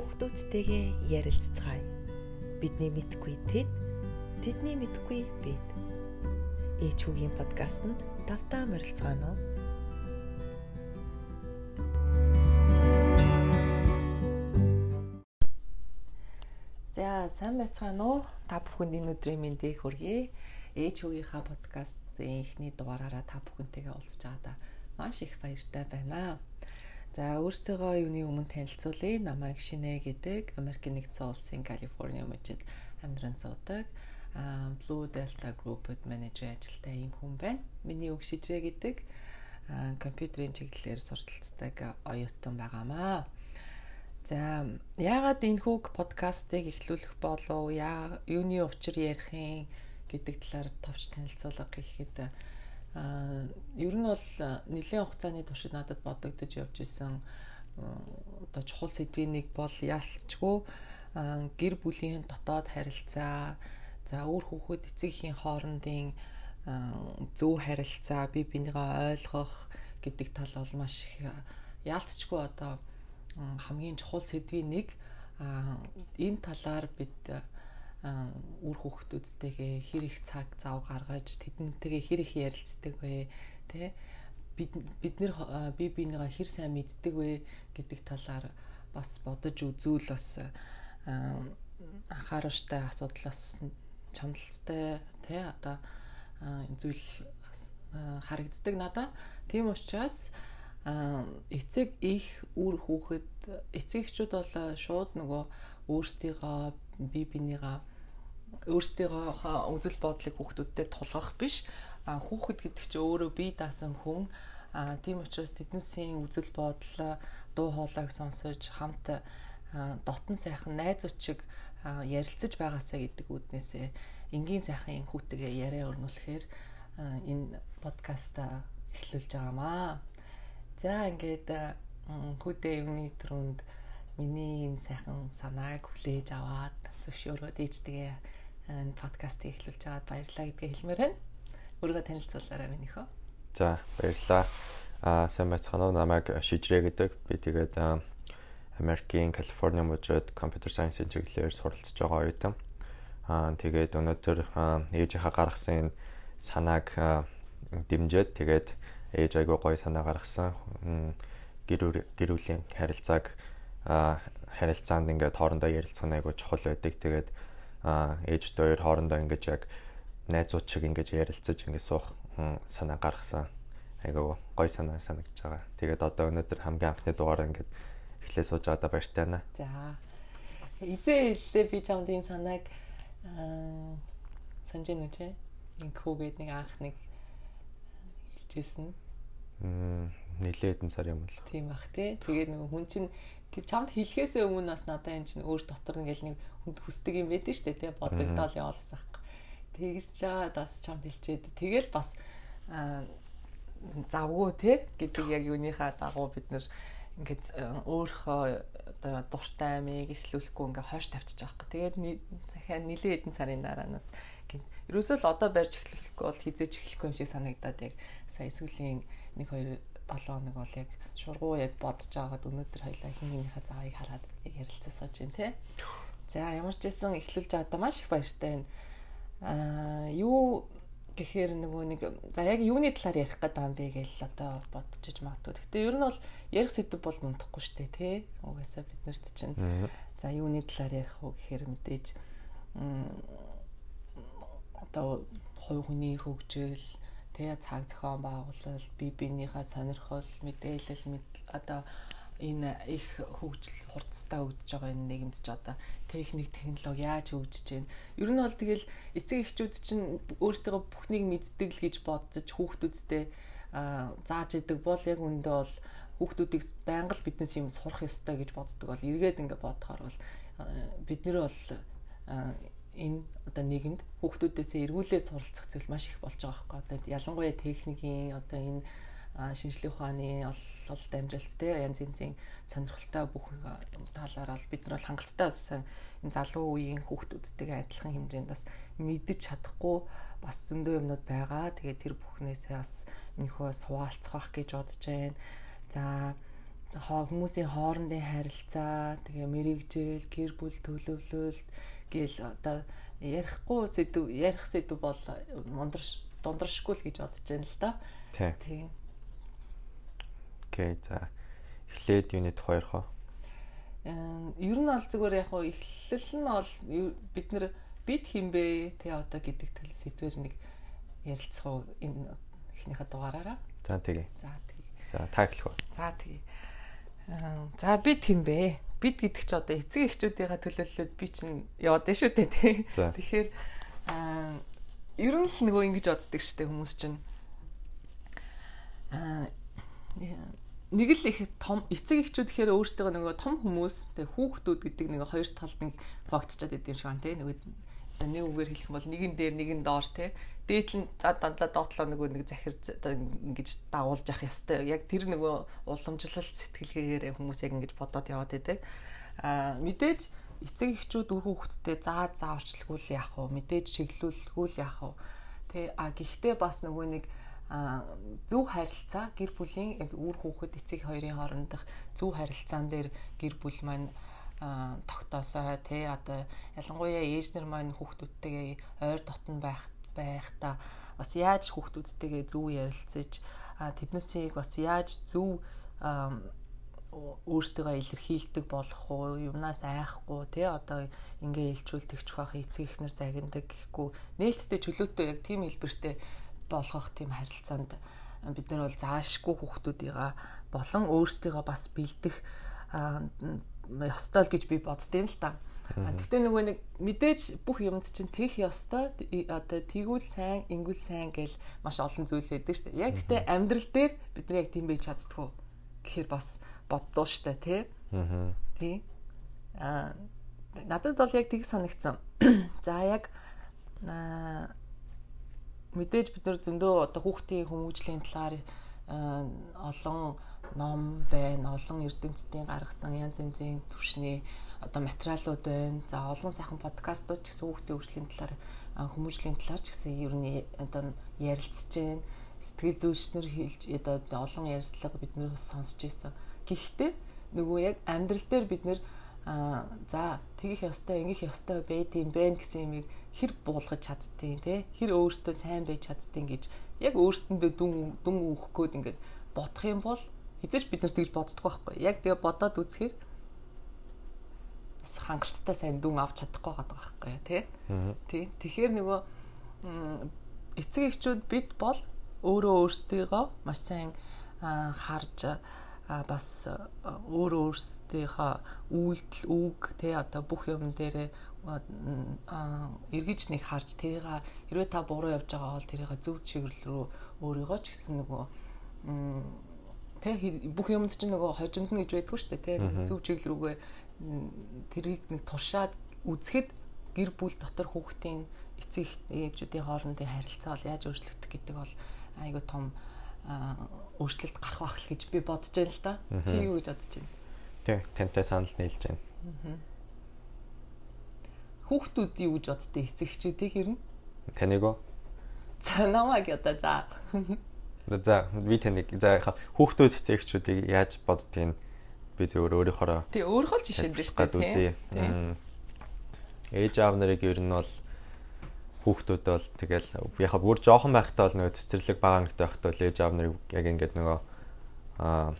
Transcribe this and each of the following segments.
хүүхдүүдтэйгээ ярилцгаая. Бидний мэдгүй тэд, тэдний мэдгүй бид. Ээч хүүгийн подкастт давтаа морилцгаано. За сайн байцгаана уу? Та бүхэнд энэ өдрийн мэндийг хүргэе. Ээж хүүгийнхаа подкастын эхний дугаараараа та бүхэнтэйгээ уулзч байгаадаа маш их баяртай байна. За өөртөөгөө юуны өмнө танилцуулъя. Намайг Шинэ гэдэг Америкийн нэгдсэн улсын Калифорни мужид амьдран суудаг. Blue Delta Group-д менежер ажилтай юм хүн байна. Миний үг шижрэ гэдэг компьютерийн чиглэлээр сурталцдаг оюутан байгаамаа. За яагаад энэ хүүг подкастыг эхлүүлэх болов? Яа юуны учир ярихын гэдэг талаар товч танилцуулга гэхэд Аа ер нь бол нэлийн хугацааны туршид надад бодогдож явж исэн одоо чухал сэдвийн нэг бол яалтчгүй. Гэр бүлийн дотоод харилцаа за өөр хүүхэд эцэг эхийн хоорондын зөв харилцаа бие бинийгээ ойлгох гэдэг тал бол маш их яалтчгүй одоо хамгийн чухал сэдвийн нэг энэ талаар бид үр хүүхдүүдтэйгээ хэр их цаг зав гаргаж тэднтэйгээ хэр их ярилцдаг вэ? Тэ? Бид бид нэр би бинийгаа хэр сайн мэддэг вэ гэдэг талаар бас бодож үзүүл бас анхааруулжтай асуудлаас чамлалтай тэ? Одоо зүйл харагддаг надад тийм учраас эцэг их үр хүүхэд эцэг эхчүүд бол шууд нөгөө өөрсдийнхөө бие бинийгаа өөрсдийнхөө үзэл бодлыг хүүхдүүдтэй тулгах биш хүүхэд гэдэг чинь өөрөө бие даасан хүн а тийм учраас тэднээсийн үзэл бодол дуу хоолойг сонсож хамт дотн сайхан найзууд шиг ярилцаж байгаасаа гэдэг үднээсээ энгийн сайхан хүүтэйгээ яриа өрнүүлэхээр энэ подкаста эхлүүлж байгаамаа. За ингээд хүүтэй юмны түрүүнд миний энэ сайхан санааг хүлээж аваад зөвшөөрөөд ээжтэйгээ энэ подкастыг эхлүүлж аваад баярлалаа гэдгээ хэлмээр байна. Өөрийгөө танилцуулаарай минийхөө. За баярлалаа. Аа сайн байцгаана уу? Намайг Шижрэ гэдэг. Би тэгээд Америкийн Калифорни мужид компьютер сайенсийн чиглэлээр суралцж байгаа оюутан. Аа тэгээд өнөөдөр ээжийнхаа гаргасан санааг дэмжиж тэгээд ээж айгуу гоё санаа гаргасан. Гэр гэрүүлийн харилцааг харилцаанд ингээд хоорондоо ярилцах нь айгуу чухал байдаг. Тэгээд ээжтэй хоёр хоорондоо ингэж яг найзууд шиг ингэж ярилцаж ингэж суух санаа гаргасан. Айгаа гой санаа санагдаж байгаа. Тэгээд одоо өнөөдөр хамгийн анхны дугаараа ингэж эхлээ сууж байгаадаа баяртай байна. За. Эзээ хэллээ би чамд энэ санааг санаж байна үү? Инкүүгээд нэг анх нэг хэлжсэн. Мм нилээд эн сар юм л. Тийм бах тий. Тэгээд нөгөө хүн чинь тэг чамд хэлхээсээ өмнө бас надаа энэ чинь өөр дотор ингээл нэг хүнд хүсдэг юм байдэн штэ тий бодогдоол явуулсан хэрэг. Тэгж чаад бас чамд хэлчихэд тэгэл бас завгүй тий гэдэг яг юуныхаа дагуу бид нэр ингээд өөрийнхөө одоо дуртай амийг эхлүүлэхгүй ингээ хойш тавьчих жоох. Тэгээд захиа нилийн хэдэн сарын дараанаас ерөөсөө л одоо барьж эхлэхгүй бол хизээж эхлэхгүй юм шиг санагдаад яг сая сүүлийн 1 2 7 хоног бол яг шургуу яг бодож байгаад өнөөдөр хоёлаа хин хинийхээ заавыг хараад яг ярилцаж сууж байна тий. За ямар ч байсан эхлүүлж байгаадаа маш их баяртай байна. Аа юу гэхээр нөгөө нэг за яг юуны талаар ярих гэдэг юм бэ гэж одоо бодчихж магадгүй. Гэтэ ер нь бол ярих сэдв бол мундахгүй дээ тий. Угаасаа бид нарт чинь за юуны талаар ярих уу гэхээр мэдээж одоо хувь хүний хөгжил тэгээ цаг зохион байгуулалт бие биенийхээ сонирхол мэдээлэл одоо энэ их хөгжил хурцтай хөгжиж байгаа энэ нийгэмд ч одоо техник технологи яаж хөгжиж байна. Ер нь бол тэгэл эцэг эхчүүд чинь өөрсдөө бүхнийг мэддэг л гэж бодож хүүхдүүдтэй зааж идэг бол яг үндэ бол хүүхдүүдийг байнга л биднес юм сурах ёстой гэж боддог бол эргээд ингээ бодохоор бол бид нэр бол энэ одоо нийгэмд хүүхдүүдээсээ эргүүлээ суралцах зүйл маш их болж байгаа байхгүй. Одоо ялангуяа техникийн одоо энэ шинжлэх ухааны ололт амжилт те янз янзын сонирхолтой бүх талаар бол бид нар бол хангалттай бас энэ залуу үеийн хүүхдүүдтэйгээ адилхан хэмжээнд бас мэдэж чадахгүй бас зөндөө юмнууд байгаа. Тэгээд тэр бүхнээсээ бас энэхөө суваалцах байх гэж бодож байна. За хүмүүсийн хоорондын харилцаа тэгээ мэрэгжил гэр бүл төлөвлөлт гэл одоо ярихгүй сэдв ярих сэдв бол мундарш дундаршгүй л гэж бодож байна л да. Тийм. Окей за эхлээд юуны тухай ярих вэ? ер нь бол зүгээр яг хоо эхлэл нь бол бид нэр бид хинбэ тэ одоо гэдэг төл сэдвэр нэг ярилцах уу энэ эхнийхээ дугаараараа. За тэгье. За тэгье. За та эхлэх үү? За тэгье. За бид хинбэ? Бид гэдэг чи одоо эцэг эхчүүдийнхээ төлөөллөд би чинь яваад байна шүү дээ тий. Тэгэхээр ер нь л нөгөө ингэж шүү дээ хүмүүс чинь. Аа нэг л их том эцэг эхчүүд гэхээр өөрсдөө нөгөө том хүмүүс тэг хүүхдүүд гэдэг нэг хоёр талд нэг фактчаад идэв шиг байна те нөгөө нэг үгээр хэлэх юм бол нэгэн дээр нэгэн доор те дээдл нь дандаа доотлоо нөгөө нэг захир ингэж дагуулж явах ёстой. Яг тэр нөгөө уламжлалт сэтгэлгээгээр хүмүүс яг ингэж бодоод яваад байдаг. А мэдээж эцэг эхчүүд үр хүүхдтэй заа зааварчлгүй л яах вэ? Мэдээж чиглүүлэхгүй яах вэ? Тэ а гэхдээ бас нөгөө нэг зөв харилцаа гэр бүлийн үр хүүхэд эцэг хоёрын хоорондох зөв харилцаан дээр гэр бүл маань тогтоосоо тий одоо ялангуяа ээжнэр маань хүүхдүүдтэйгээ ойр дотн байх байхдаа бас яаж хүүхдүүдтэйгээ зөв ярилцаж тэднээсийг бас яаж зөв өөртөө илэрхийлдэг болох уу юмнаас айхгүй тий одоо ингээ илчүүлдэгч бах эцэг ихнэр загиндаг гэхгүй нээлттэй чөлөөтэй яг тийм хэлбэртэй болгох тийм харилцаанд бид нар бол заашгүй хүүхдүүдийгээ болон өөрсдийгөө бас бэлдэх ёстой л гэж би боддtiin л та. Гэхдээ нөгөө нэг мэдээж бүх юмд чинь тех ёстой одоо тэгвэл сайн, ингүүл сайн гэл маш олон зүйл байдаг шүү дээ. Яг гэхдээ амьдрал дээр бид нар яг тийм байж чаддгүй гэхээр бас боддоо дээ, тий? Аа. Тий. Аа надад бол яг тийг санагдсан. За яг аа мэдээж бид нар зөндөө одоо хүүхдийн хүмүүжлийн талаар олон ном байна, олон эрдэмтдийн гаргасан янз янзын түвшний одоо материалууд байна. За олон сайхан подкастууд ч гэсэн хүүхдийн хөгжлийн талаар хүмүүжлийн талаар ч гэсэн ер нь одоо ярилцж байна. Сэтгэл зүйчнэр хэлж одоо олон ярилцлага бид нэр сонсч байсан. Гэхдээ нөгөө яг амьдрал дээр бид нэр за тэгих ёстой, ингэх ёстой байт юм бэ гэсэн юмыг хэр буулгаж чаддtiin те хэр өөртөө сайн байж чаддtiin гэж яг өөрсөндөө дүн дүн үүх гээд ингээд бодох юм бол хизээч бид нар тэгж боддог байхгүй. Яг тэгээ бодоод үзэхээр хангалттай сайн дүн авч чадахгүй байгаа байхгүй тий. Тий. Тэгэхээр нөгөө эцэг эхчүүд бид бол өөрөө өөрсдийгөө маш сайн харж бас өөрөө өөрсдийнхөө үйлдэл үг тий одоо бүх юм дээр эргэж нэг харж тэрийг хэрвээ та буруу явж байгаа бол тэрийг зөв чиглэл рүү өөрийгөө ч гэсэн нөгөө тэ бүх юмд чинь нөгөө хожимд нь гэж байдгүй шүү дээ тэ зөв чиглэл рүүгээ тэрийг нэг туршаад үзэхэд гэр бүл дотор хүүхдийн эцэг ээжүүдийн хоорондын харилцаа бол яаж өөрчлөгдөх гэдэг бол айгүй том өөрчлөлт гарах байх л гэж би бодож байна л да. Чи юу гэж бодож байна? Тий, тантай санал нийлж байна. Хүүхдүүд юу гэж боддیں۔ Эцэгчүүдийг хэрнэ? Таныг уу? За намайг одоо за. За би таныг за яхаа хүүхдүүд эцэгчүүдийг яаж боддгийг би зөвөр өөрийнхөө Тий, өөрийнхөө жишээнд дээ шүү дээ. Ээж аав нарыг ер нь бол хүүхдүүд бол тэгэл яг бүр жоохон байхдаа бол нөгөө цэцэрлэг бага ангит байхдаа л ээж аав нарыг яг ингээд нөгөө аа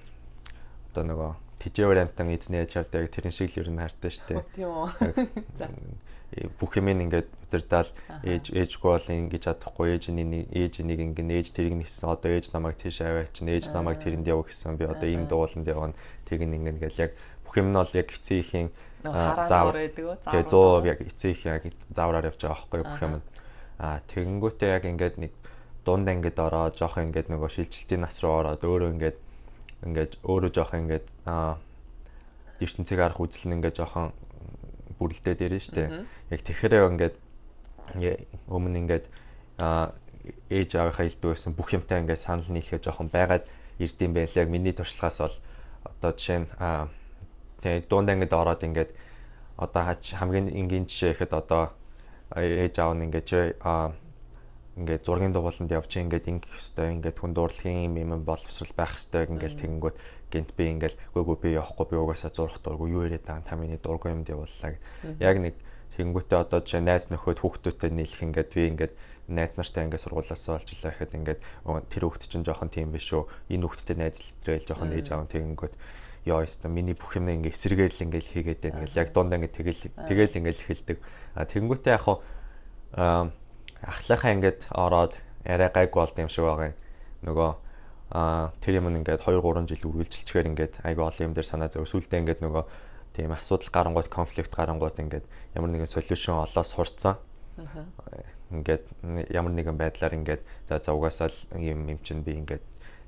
одоо нөгөө тижээвэр амтан ээж аав яг тэрэн шиг л ер нь хартай штэ. Тийм үү. бүх юм ингээд удирдаал ээж ээжгүй бол ингэж чадахгүй ээж нэг ээж нэг ингэн ээж тэрийг нэгсэн одоо ээж намайг тийш аваач чинь ээж намайг тэрэнд яв гэсэн би одоо ийм дууланд явна тэг ингэн гэл яг бүх юм нь бол яг эцэг ихийн заавар. Тэгээ 100% яг эцэг их яг заавраар явж байгаа байхгүй бүх юм. Аа тэгэнгүүтээ яг ингээд нэг дунд ангид ороод жоох ингээд нөгөө шилжилтийн нас руу ороод өөрөө ингээд ингээд өөрөө жоох ингээд аа ертөнцийг арах үзэл нь ингээд жоохон бүрэлдээд ирэн штэ. Яг тэгэхэрээ ингээд өмнө ингээд аа ээж аавынхаа хэлдэг байсан бүх юмтай ингээд санал нийлэхэ жоохон байгаад ирдэм байлаа. Миний туршлагаас бол одоо жишээ нь аа Тэгээ дунд ангид ороод ингээд одоо хамгийн энгийн жишээ ихэд одоо ээж аав нь ингээд ингээд зургийн дугууланд явж ингээд ингэх хэвээр ингээд хүн дуурлагын юм юм боловсрал байх хэвээр ингээд тэгэнгүүт гинт би ингээд үгүй би явахгүй би угаасаа зурх дурггүй юу яриад байгаа та миний дургүй юм явууллаа. Яг нэг тэгэнгүүтээ одоо жишээ найз нөхөд хүүхдүүдтэй нийлэх ингээд би ингээд найз нартай ингээд сургуулаас олж илаа гэхэд ингээд тэр хүүхд чинь жоохон тийм биш үү? Энэ хүүхдтэй найзлтрэл жоохон ээж аав тэгэнгүүт ёо ёстой миний бүх юм ингээ эсрэгээр л ингээл хийгээд байна гэл. Яг дундаа ингээ тэгэл тэгэл ингээл эхэлдэг. А тэгэнгүүтээ яг хаа ахлахаа ингээд ороод арай гайг болд юм шиг байгаа юм. Нөгөө а тэр юм ингээд 2 3 жил үргэлжилчихээр ингээд айгүй олон юм дээр санаа зов. Сүүлдээ ингээд нөгөө тийм асуудал гарангууд конфликт гарангууд ингээд ямар нэгэн солиушн олоо сурцсан. Ингээд ямар нэгэн байдлаар ингээд за за угаасаа юм юм чинь би ингээд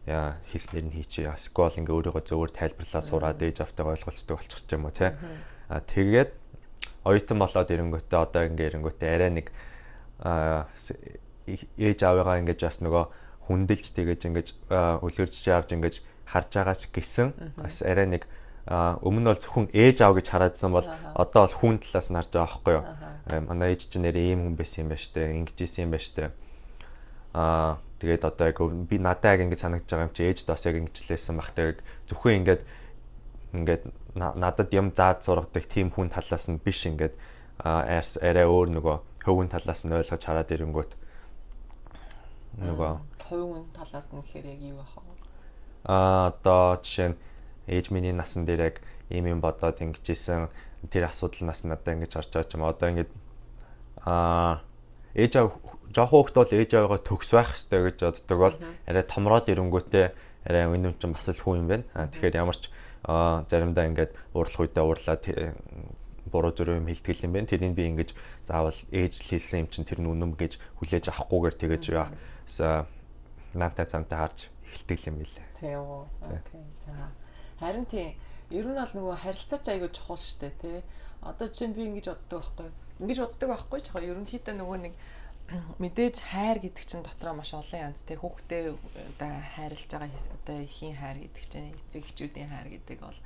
яа хийснээр нь хийчихээ. Скол ингээ өөрийгөө зөвөр тайлбарлаа сураад ээж автайгаа ойлголцдог болчих юм уу те. А тэгээд оюутан болоод ирэнгүүтээ одоо ингээ ирэнгүүтээ арай нэг ээж аавыгаа ингээ бас нөгөө хүндэлж тэгэж ингээ үлгэрч авч ингээ харж байгаа ч гэсэн бас арай нэг өмнө нь бол зөвхөн ээж аав гэж хараадсан бол одоо бол хүн талаас нь харж байгаа байхгүй юу. Манай ээж чинь нэрээ ийм хүн байсан юм байна штэ, ингэж исэн юм байна штэ. Аа Тэгээд одоо яг би надад яг ингэ санагдаж байгаа юм чи ээж дос яг ингэжлээсэн бах. Тэгээд зөвхөн ингээд ингээд надад юм заад сургадаг тийм хүн талаас нь биш ингээд арс арай өөр нөгөө хөвгөн талаас нь ойлгож хараад ирэнгүүт нөгөө хөвгөн талаас нь гэхээр яг юу бах вэ? Аа одоо жишээ нь ээж миний насан дээр яг ийм юм бодоод ингэжсэн тэр асуудал нас надад ингэж харж байгаа юм одоо ингэж аа ээж аав жоохон хөлт бол ээж аваагаа төгс байх хэрэгтэй гэж боддог бол арай томроод ирэнгүүтээ арай энэ юм чинь бас л хүн юм байна. Аа тэгэхээр ямар ч заримдаа ингээд уурлах үедээ уурлаад буруу зөрөө юм хилтгэл юм байна. Тэрийг би ингэж заавал ээж хэлсэн юм чинь тэр нь үнэм гэж хүлээж авахгүйгээр тэгэж яа наатаа цантай харж эхэлдэг юм билээ. Тийм үү. Тийм. Харин тийм ер нь бол нөгөө харилцаач аягүй чухал шүү дээ, тий. Одоо чинь би ингэж боддог байхгүй. Ингэж боддог байхгүй ч яг ерөнхийдөө нөгөө нэг мэдээж хайр гэдэг чинь дотроо маш олон янз те хүүхдээ одоо хайрлаж байгаа одоо ихийн хайр гэдэг чинь эцэг эхчүүдийн хайр гэдэг бол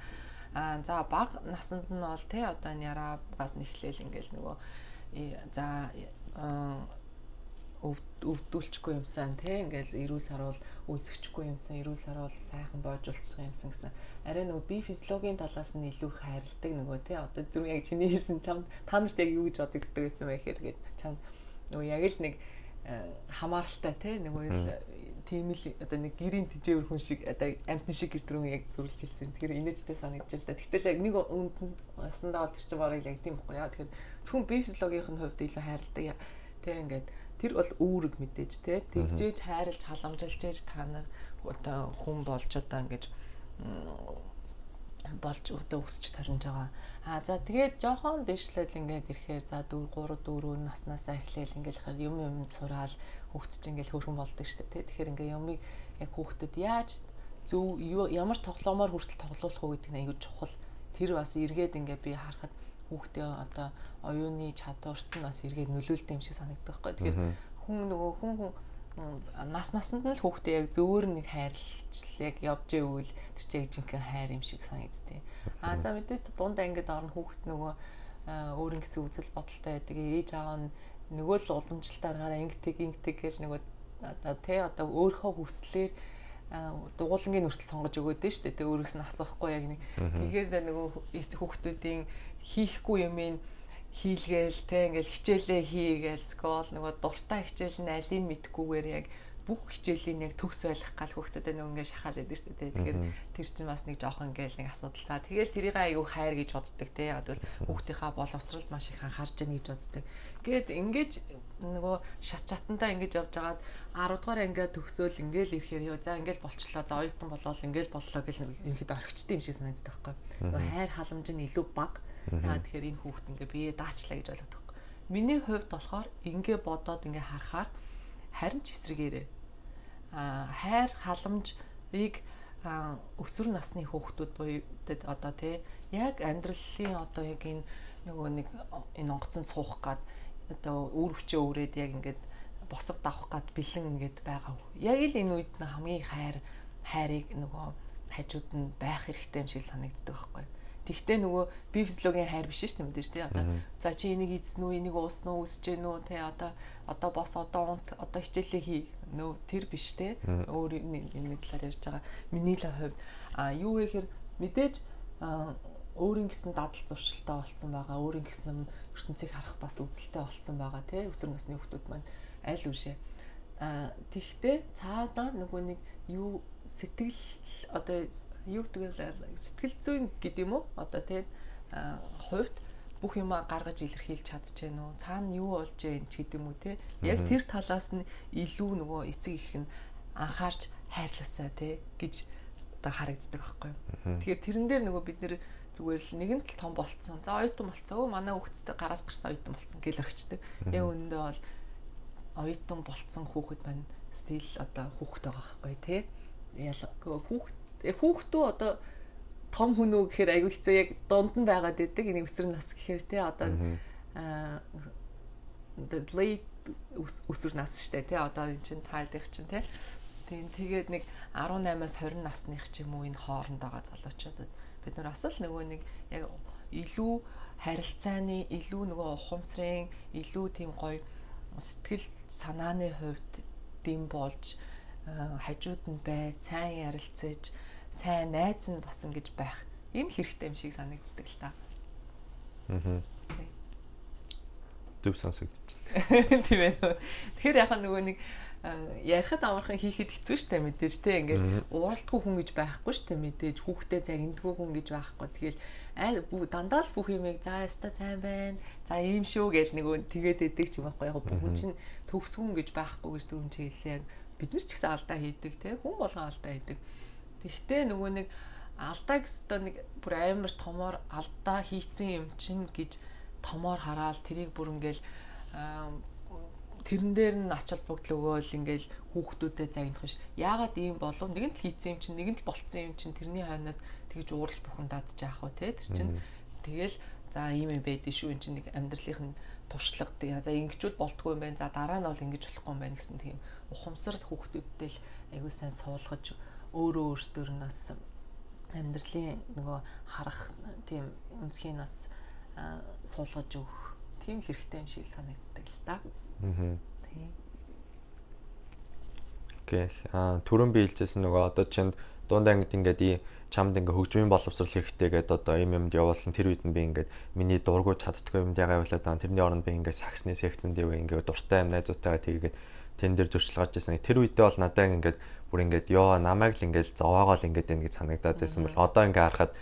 аа за баг насанд нь бол те одоо няраагаас нэхлээл ингээл нөгөө за өвдүүлчихгүй юмсан те ингээл эрүүл саруул өсөхгүй юмсан эрүүл саруул сайхан боожуулчих юмсан гэсэн. Арай нөгөө би физиологийн талаас нь илүү хайрладаг нөгөө те одоо зүрх яг чиний хэлсэн чам та нарт яг юу гэж бодогддог байсан бэ гэхээр чам нөгөө яг л нэг хамааралтай те нөгөө тийм л одоо нэг гэрийн тижээвэр хүн шиг одоо амтны шиг гэж түрүүн яг зөвлөж хэлсэн. Тэгэхээр инээдтэй санагдаж л да. Тэгтэл яг нэг ундсандаа бол тэр чинь барыг яг тийм байхгүй яа. Тэгэхээр зөвхөн би физиологийн хувьд илүү хайрладаг. Тэ ингээд тэр бол үүрэг мэдээж те. Тэгжээж хайрлж халамжилж ээж та нар одоо хүн болж одоо ингээд болж өдөө өсч тарнж байгаа. Аа за тэгээд жоохон дэвшлэл ингээд ирэхээр за 4 3 4 наснаасаа эхлээл ингээд хахад юм юм сураал хүүхд чинь ингээд хөрхөн болдог шүү дээ. Тэгэхээр ингээд юмыг яг хүүхдэд яаж зөв ямар тоглоомоор хүртэл тоглуулах уу гэдэг нь аюул чухал. Тэр бас эргээд ингээд би харахад хүүхдээ одоо оюуны чадварт нь бас эргээд нөлөөлдөг юм шиг санагддаг байхгүй. Тэгэхээр хүн нөгөө хүн хүн нас насанд нь л хүүхдээ яг зөөр нэг хайрлж яг явж ивэл тэр чинь яг жинхэнэ хайр юм шиг санагдтыг. Аа за мэдээж дундаа ингээд орно хүүхд нөгөө өөрийн гэсэн үзэл бодолтой байдаг. Ээж аав нь нөгөө л уламжлалтаараа ингэдэг ингэдэг гэл нөгөө одоо тэ одоо өөрийнхөө хүслээр дугуулангийн нүртэл сонгож өгөөд нь шүү дээ. Тэ өөрөөс нь асуухгүй яг нэг. Тэгэхээр нөгөө хүүхдүүдийн хийхгүй юм ин хийлгээл те ингээл хичээлээ хийгээл скол нөгөө дуртай хичээл нь алийг мэдгүйгээр яг бүх хичээлийн яг төгс ойлгох гал хүүхдэд нэг ингээд шахаад байдаг шүү дээ. Тэгэхээр тэр чинь бас нэг жоохон ингээл нэг асуудал. За тэгэл тэрийг аягүй хайр гэж боддог те. Одоо хүүхдийнхаа боловсролд маш их анхаарч яах гэж боддог. Гээд ингээд нөгөө шат чатантаа ингэж явж байгаад 10 дугаар ингээд төгсөөл ингээл ирэхээр ёо за ингээл болчлоо. За оюутан болоод ингээл боллоо гэл нэг ерхэд орхичтой юм шиг санагддаг байхгүй. Нөгөө хайр халамж нь илүү бага Яа тэгэхээр энэ хүүхд ингээ бие даачлаа гэж ойлгодог. Миний хувьд болохоор ингээ бодоод ингээ харахаар харин ч эсрэгээрээ хайр халамжийг өсвөр насны хүүхдүүд буюуд одоо тий яг амьдралын одоо яг энэ нөгөө нэг энэ онгоцонд суух гад одоо үр хүчээ өрөөд яг ингээд босго давах гад бэлэн ингээд байгаа. Яг л энэ үед хамгийн хайр хайрыг нөгөө хажууд нь байх хэрэгтэй юм шиг санагддаг байхгүй. Тэгтээ нөгөө би физиологийн хайр биш шүү дээ мэдээж тий одоо. За чи энийг эзэн үү энийг уусан уу үсэж гэнэ үү тий одоо одоо бос одоо унт одоо хичээлээ хий. Нөө тэр биш тий. Өөр нэг талаар ярьж байгаа. Миний л хувьд. А юу вэ гэхээр мэдээж өөрийн гэсэн дадал зуршилтай болсон байгаа өөрийн гэсэн ертөнцийг харах бас үзэлтэй болсон байгаа тий. Өсвөр насны хүмүүс маань аль үшээ а тэгтээ цаадаа нөгөө нэг юу сэтгэл одоо юу гэдэг сэтгэл зүйн гэдэг юм уу? Одоо тэгээд хувьд бүх юмаа гаргаж илэрхийлж чадчихэв нөө цаана юу болж байна ч гэдэг юм уу те яг тэр талаас нь илүү нөгөө эцэг их нь анхаарч хайрласаа те гэж одоо харагддаг байхгүй юу? Тэгэхээр тэрэн дээр нөгөө бид нэр зүгээр л нэгэн тал том болцсон. За оюутан болцсон өө манай хүүхэдтэй гараас гарсан оюутан болцсон гэл орчдөг яг үүндээ бол оюутан болцсон хүүхэд маань стил одоо хүүхэд байгаа байхгүй те яла хүүхэд хүүхдүү одоо том хүн үү гэхээр айгүй хэцүү. Яг дунд нь байгаад идэг энийг өсвөр нас гэхээр те одоо аа late өсвөр нас штэ те одоо эн чин таадах чин те тийм тэгээд нэг 18-аас 20 насных ч юм уу энэ хооронд байгаа залуучуудад. Бид нар бас л нөгөө нэг яг илүү харилцааны илүү нөгөө ухамсарын илүү тийм гоё сэтгэл санааны хувьд дэм болж хажууд нь бай сайн ярилцаж сайн найз нь басан гэж байх. Ийм хэрэгтэй юм шиг санагддаг л та. Аа. Төв сонсогдож байна. Тийм ээ. Тэгэхээр яхаа нөгөө нэг ярихад амархан хийхэд хэцүү шттэ мэдээж те ингээл уралдгүй хүн гэж байхгүй шттэ мэдээж. Хүүхдээ загиндгүй хүн гэж байхгүй. Тэгэл айл дандаа л бүх юмыг за яста сайн байна. За ийм шүү гэж нөгөө тэгээд идэг ч юм байхгүй яг хүн чинь төгсгүн гэж байхгүй гэж түрүүн чи хэлсэн. Яг бид нар ч гэсэн алдаа хийдэг те хүн болгон алдаа хийдэг Тэгтээ нөгөө нэг алдаа гэсдээ нэг бүр амар томоор алдаа хийцэн юм чинь гэж томоор хараад тэрийг бүр ингээл тэрэн дээр нь ач холбогдол өгөөл ингээл хүүхдүүдэд загнах биш. Яагаад ийм болов? Нэгэнт л хийцэн юм чинь, нэгэнт л болцсон юм чинь тэрний хойноос тэгж ууралж бүхэн дадж яах вэ те? Тэр чинь тэгэл за ийм юм байдгийг шүү эн чинь нэг амьдралынх нь туршлага за ингэчүүл болтгүй юм байна. За дараа нь бол ингэж болохгүй юм байна гэсэн тийм ухамсар хүүхдүүдтэй л аягүй сайн суулгаж өөрөө өөрсдөр нь бас амьдралын нөгөө харах тийм үнцгийг бас суулгаж өгөх тийм л хэрэгтэй юм шиг санагддаг л да. Аа. Тийм. Окей. Аа түрүүн би хэлжсэн нөгөө одоо чинь дунд ангид ингээд чамд ингээ хөгжмийн боловсрол хэрэгтэй гэдэг одоо юм юмд явуулсан тэр үед нь би ингээд миний дургуй чаддгүй юмд ягаа явуулаад байгаа. Тэрний оронд би ингээ саксны секцэнд дэв ингээ дуртай юм найзуудтайгаа тэгээд тэн дээр зуршил гарч ирсэн. Тэр үедээ бол надад ингээд бүр ингээд ёо намайг л ингээд зовоогоо л ингээд байна гэж санагдаад байсан бол одоо ингээд харахад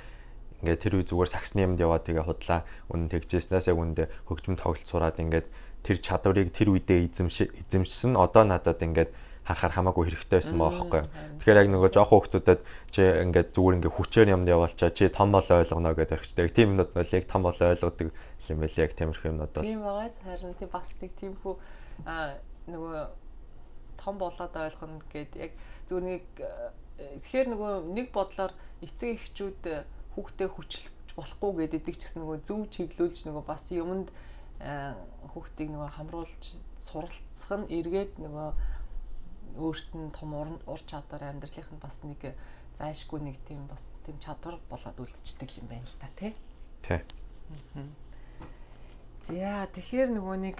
ингээд тэр үе зүгээр саксны юмд яваад тэгээ худлаа үнэн тэгжсэнээс яг үндэ хөгжмөн тоглолт сураад ингээд тэр чадварыг тэр үедээ эзэмш эзэмшсэн одоо надад ингээд харахаар хамаагүй хэрэгтэй байсан байгаа байхгүй. Тэгэхээр яг нөгөө жоох хүмүүстэд чи ингээд зүгээр ингээд хүчээр юмд явуулчаа чи том болоо ойлгоно гэдэг хэрэгчтэй. Тийм юмнууд нь яг том болоо ойлгодог юм байл яг тиймэрхүү юмнууд бол. Тийм байгаа харин тийм бас нэг тиймхүү а нөгөө том болоод ойлгоно гэд яг зүгээр нэг тэгэхээр нөгөө нэг бодлоор эцэг эхчүүд хүүхдээ хүчлж болохгүй гэдэг ч гэсэн нөгөө зөв чиглүүлж нөгөө бас юмд хүүхдийг нөгөө хамруулж суралцах нь эргээд нөгөө өөрт нь том ур чадвар амьдралынх нь бас нэг зайшгүй нэг тийм бас тийм чадвар болоод үлдчихдэг юм байна л та тий. Тий. За тэгэхээр нөгөө нэг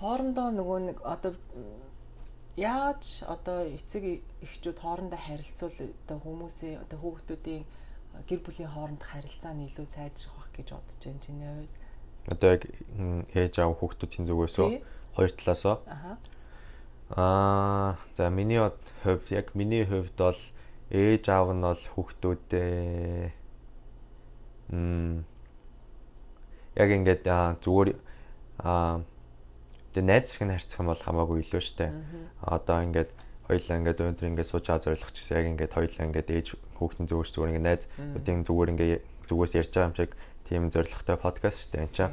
хоорондоо нөгөө нэг одоо яаж одоо эцэг эхчүүд хоорондоо харилцуул одоо хүмүүсийн одоо хүүхдүүдийн гэр бүлийн хооронд харилцаа нь илүү сайжрах байх гэж бодож байна чиний хувьд. Одоо яг ээж аав хүүхдүүдийн зүгээс үү? Хоёр талаас уу? Аа. Аа, за миний хувьд яг миний хувьд бол ээж аав нь бол хүүхдүүдээ м яг ингээд зүгээр аа Тэгээ найз шиг харьцах юм бол хамаагүй илүү штэ. Одоо ингээд хоёлаа ингээд өндөр ингээд сууж байгаа зорилго ч гэсэн яг ингээд хоёлаа ингээд ээж хүүхдийн зүгээс зүгээр ингээд найз өдийн зүгээр ингээд зүгээс ярьж байгаа юм шиг тийм зорилготой подкаст штэ энэ чинь.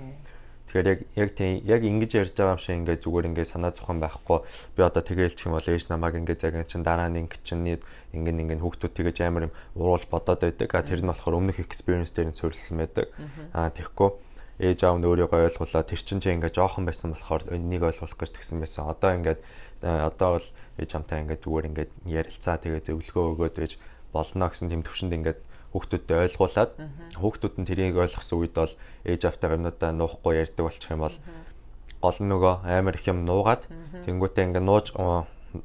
Тэгэхээр яг яг тийм яг ингэж ярьж байгаа юм шиг ингээд зүгээр ингээд санаа зовхон байхгүй би одоо тэгэлчих юм бол ээж намайг ингээд загин чин дараа нь ингээд чинь ингээд ингээд хүүхдүүд тэгэж амар юм уруулж бодоод байдаг. Тэр нь болохоор өмнөх experience дээр нь суурилсан байдаг. А тэгэхгүй ээж аав нь өөрийгөө ойлгуулаад тэр чинь ч ингээ жоохон байсан болохоор энийг ойлгуулах гэж тэгсэн байсан. Одоо ингээд одоо бол ээж хамтаа ингээд зүгээр ингээд ярилцаа тэгээ зөвлөгөө өгөөд байж болно гэсэн тэм төвшөнд ингээд хүүхдүүдтэй ойлгуулад хүүхдүүд нь тэрийг ойлгосон үед бол ээж автайгаа юмнуудаа нуухгүй ярьдаг болчих юм бол гол нь нөгөө амар их юм нуугаад тэнгуүтээ ингээд нууж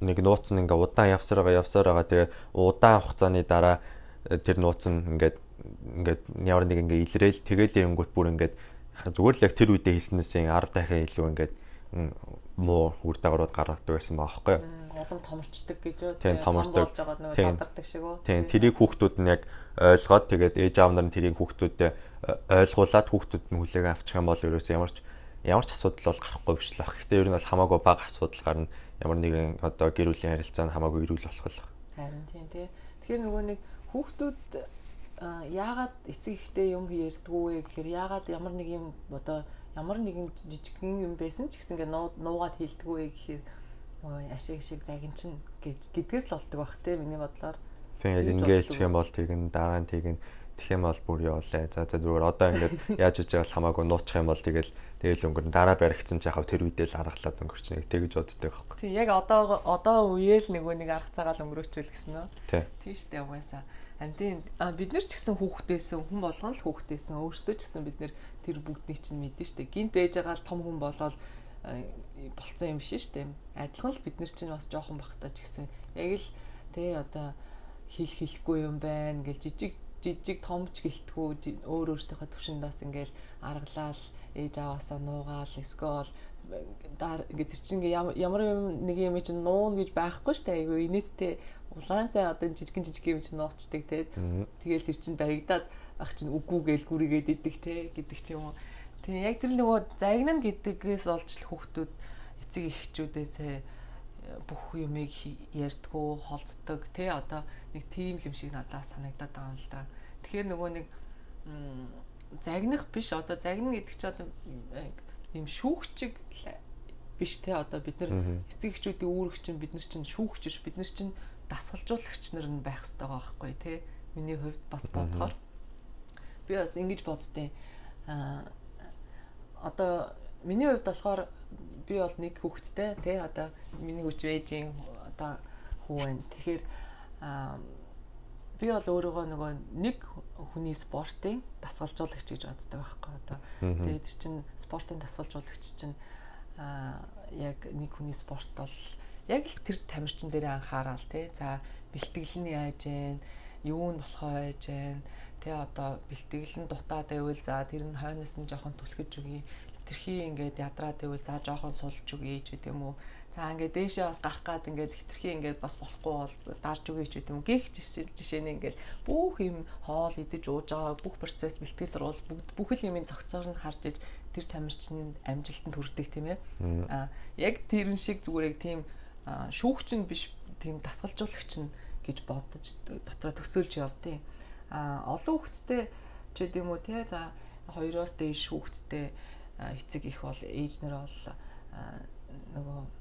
нэг нууц нь ингээд удаан явсаар байгаа тэгээ удаан хугацааны дараа тэр нууц нь ингээд ингээд ямар нэг ингээд илрээл тэгээл ирэнгүүт бүр ингээд зүгээр л яг тэр үедээ хийснээс 10 дахин илүү ингээд муу үр дагаврууд гаргадаг байсан байгаа байхгүй юу? Улам томорчдөг гэж үү? Тийм байгаа нөгөө тадардаг шиг үү? Тийм тэрийг хүүхдүүд нь яг ойлгоод тэгээд ээж аав нар нь тэрийг хүүхдүүдэд ойлгуулад хүүхдүүд нь хүлээг авчих юм бол ерөөсөө ямар ч ямар ч асуудал бол гарахгүй биш л баг. Гэтэ ер нь бол хамаагүй бага асуудал гарна. Ямар нэгэн одоо гэр бүлийн харилцаа нь хамаагүй эрүүл болох л баг. Харин тийм тий. Тэгэхээр нөгөө нэг хүүхдүүд яагаад эцэг ихтэй юм ярьдгүү вэ гэхээр яагаад ямар нэг юм одоо ямар нэгэн жижигхэн юм байсан ч гэсэн ингээ нуугаад хилдэггүй гэхээр ашиг шиг загинчин гэж гэдгээс л болдог бах те миний бодлоор. Тийм яг ингээл чих юм бол тэгэн дараа нь тэгэн тэгэх юм бол бүр явуулаа. За за зүгээр одоо ингээд яаж хийж байгаа хамаагүй нуучих юм бол тэгэл тэгэл өнгөрн дараа баригдсан ч яхав тэр үедээ л аргалаад өнгөрч нэг тэгж боддог байхгүй. Тийм яг одоо одоо үеэл нөгөө нэг арга цагаал өнгөрөөчөл гэсэн үү? Тийм. Шүү дээ угаасаа. Антин бид нар ч гэсэн хүүхдээсэн хүн болгон л хүүхдээсэн өөрсдөө ч гэсэн бид нэр тэр бүгднийг чинь мэдэн штэ. Гинт ээж байгаа л том хүн болоод болцсон юм биш штэ. Адилхан л бид нар чинь бас жоохон бахтаа ч гэсэн яг л тэ одоо хэл хэлэхгүй юм байна гэл жижиг жижиг томч гэлтгүү өөр өөртөөхөө төвшөндөөс ингээл аргалаал ээж аваасаа нуугаал эсвэл даар ингээд тэр чинь ямар юм нэг юм чинь нуун гэж байхгүй шүү дээ айгүй инээдтэй улаан цай одоо жижигэн жижиг юм чинь нууцдаг те. Тэгэл тэр чинь баригдаад ах чинь үгүй гээл гүрийгээд идэг те гэдэг ч юм уу. Тийм яг тэр нөгөө загнана гэдгээс олж л хүүхдүүд эцэг эхчүүдээс бүх юмыг ярьдгүү холддог те. Одоо нэг тийм юм шиг надад санагдаад байгаа юм л да. Тэгэхээр нөгөө нэг загнах биш одоо загна гэдэг чинь одоо ийм шүүгчиг биш те одоо бид нар эцэг эхчүүдийн үүрэг чинь бид нар чинь шүүгч биш бид нар чинь дасгалжуулагч нар нь байх хэрэгтэй байгаа байхгүй те миний хувьд бас бодохоор би бас ингэж боддیں۔ а одоо миний хувьд болохоор би бол нэг хүүхэдтэй те одоо миний хүч ээжийн одоо хүү байна. Тэгэхээр би бол өөрийгөө нөгөө нэг хүний спортын дасгалжуулагч гэж боддог байхгүй одоо. Тэгээд чинь спортын дасгалжуулагч чинь а яг нэг хүний спорт бол яг л тэр тамирчин дээр анхаарал тий. За бэлтгэл нь яаж вэ? Юу нь болохоо яаж вэ? Тэ одоо бэлтгэл нь дутаад байвал за тэр нь хойноос нь жоохон түлхэж өгье. Хитрхи ингээд ядраад байвал за жоохон сулж өгье ч гэдэм үү. За ингээд дээшээ бас гарах гад ингээд хитрхи ингээд бас болохгүй бол дарж өгье ч гэдэм үү. Гэх жишээ нь ингээд бүх юм хоол идэж ууж байгаа бүх процесс бэлтгэл сурвал бүгд бүх л юмын цогцоор нь харж иж тэр тамирчин амжилтанд хүрдэг тийм ээ. Аа яг тэрэн шиг зүгээр яг тийм шүүгч нь биш тийм дасгалжуулагч нь гэж бодож дотроо төсөөлж явдیں۔ Аа олон хүүхэдтэй ч гэдэм үү тий за хоёроос дээш хүүхэдтэй эцэг их бол ээж нар бол нөгөө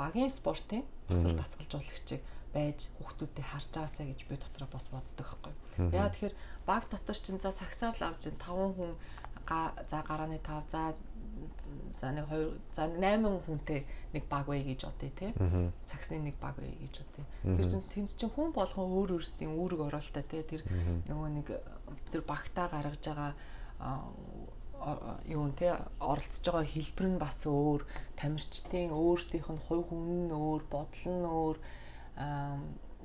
багийн спортын бас дасгалжуулагчийг байж хүүхдүүдэд харж байгаасаа гэж би дотроо бас боддог байхгүй. Яа тэгэхээр баг дотор чинь за сагсаар л авч 5 хүн за гарааны 5 за за нэг 2 за 8 хүнтэй нэг баг бай гэж бодъё те. Саксны нэг баг бай гэж бодъё. Тэр чинь тэнд чинь хүн болгон өөр өөрсдийн үүрэг ороолтой те. Тэр нөгөө нэг тэр багтаа гаргаж байгаа юу те оролцож байгаа хэлбэр нь бас өөр тамирчдын өөрсдийнх нь хувь хүн нь өөр бодол нь өөр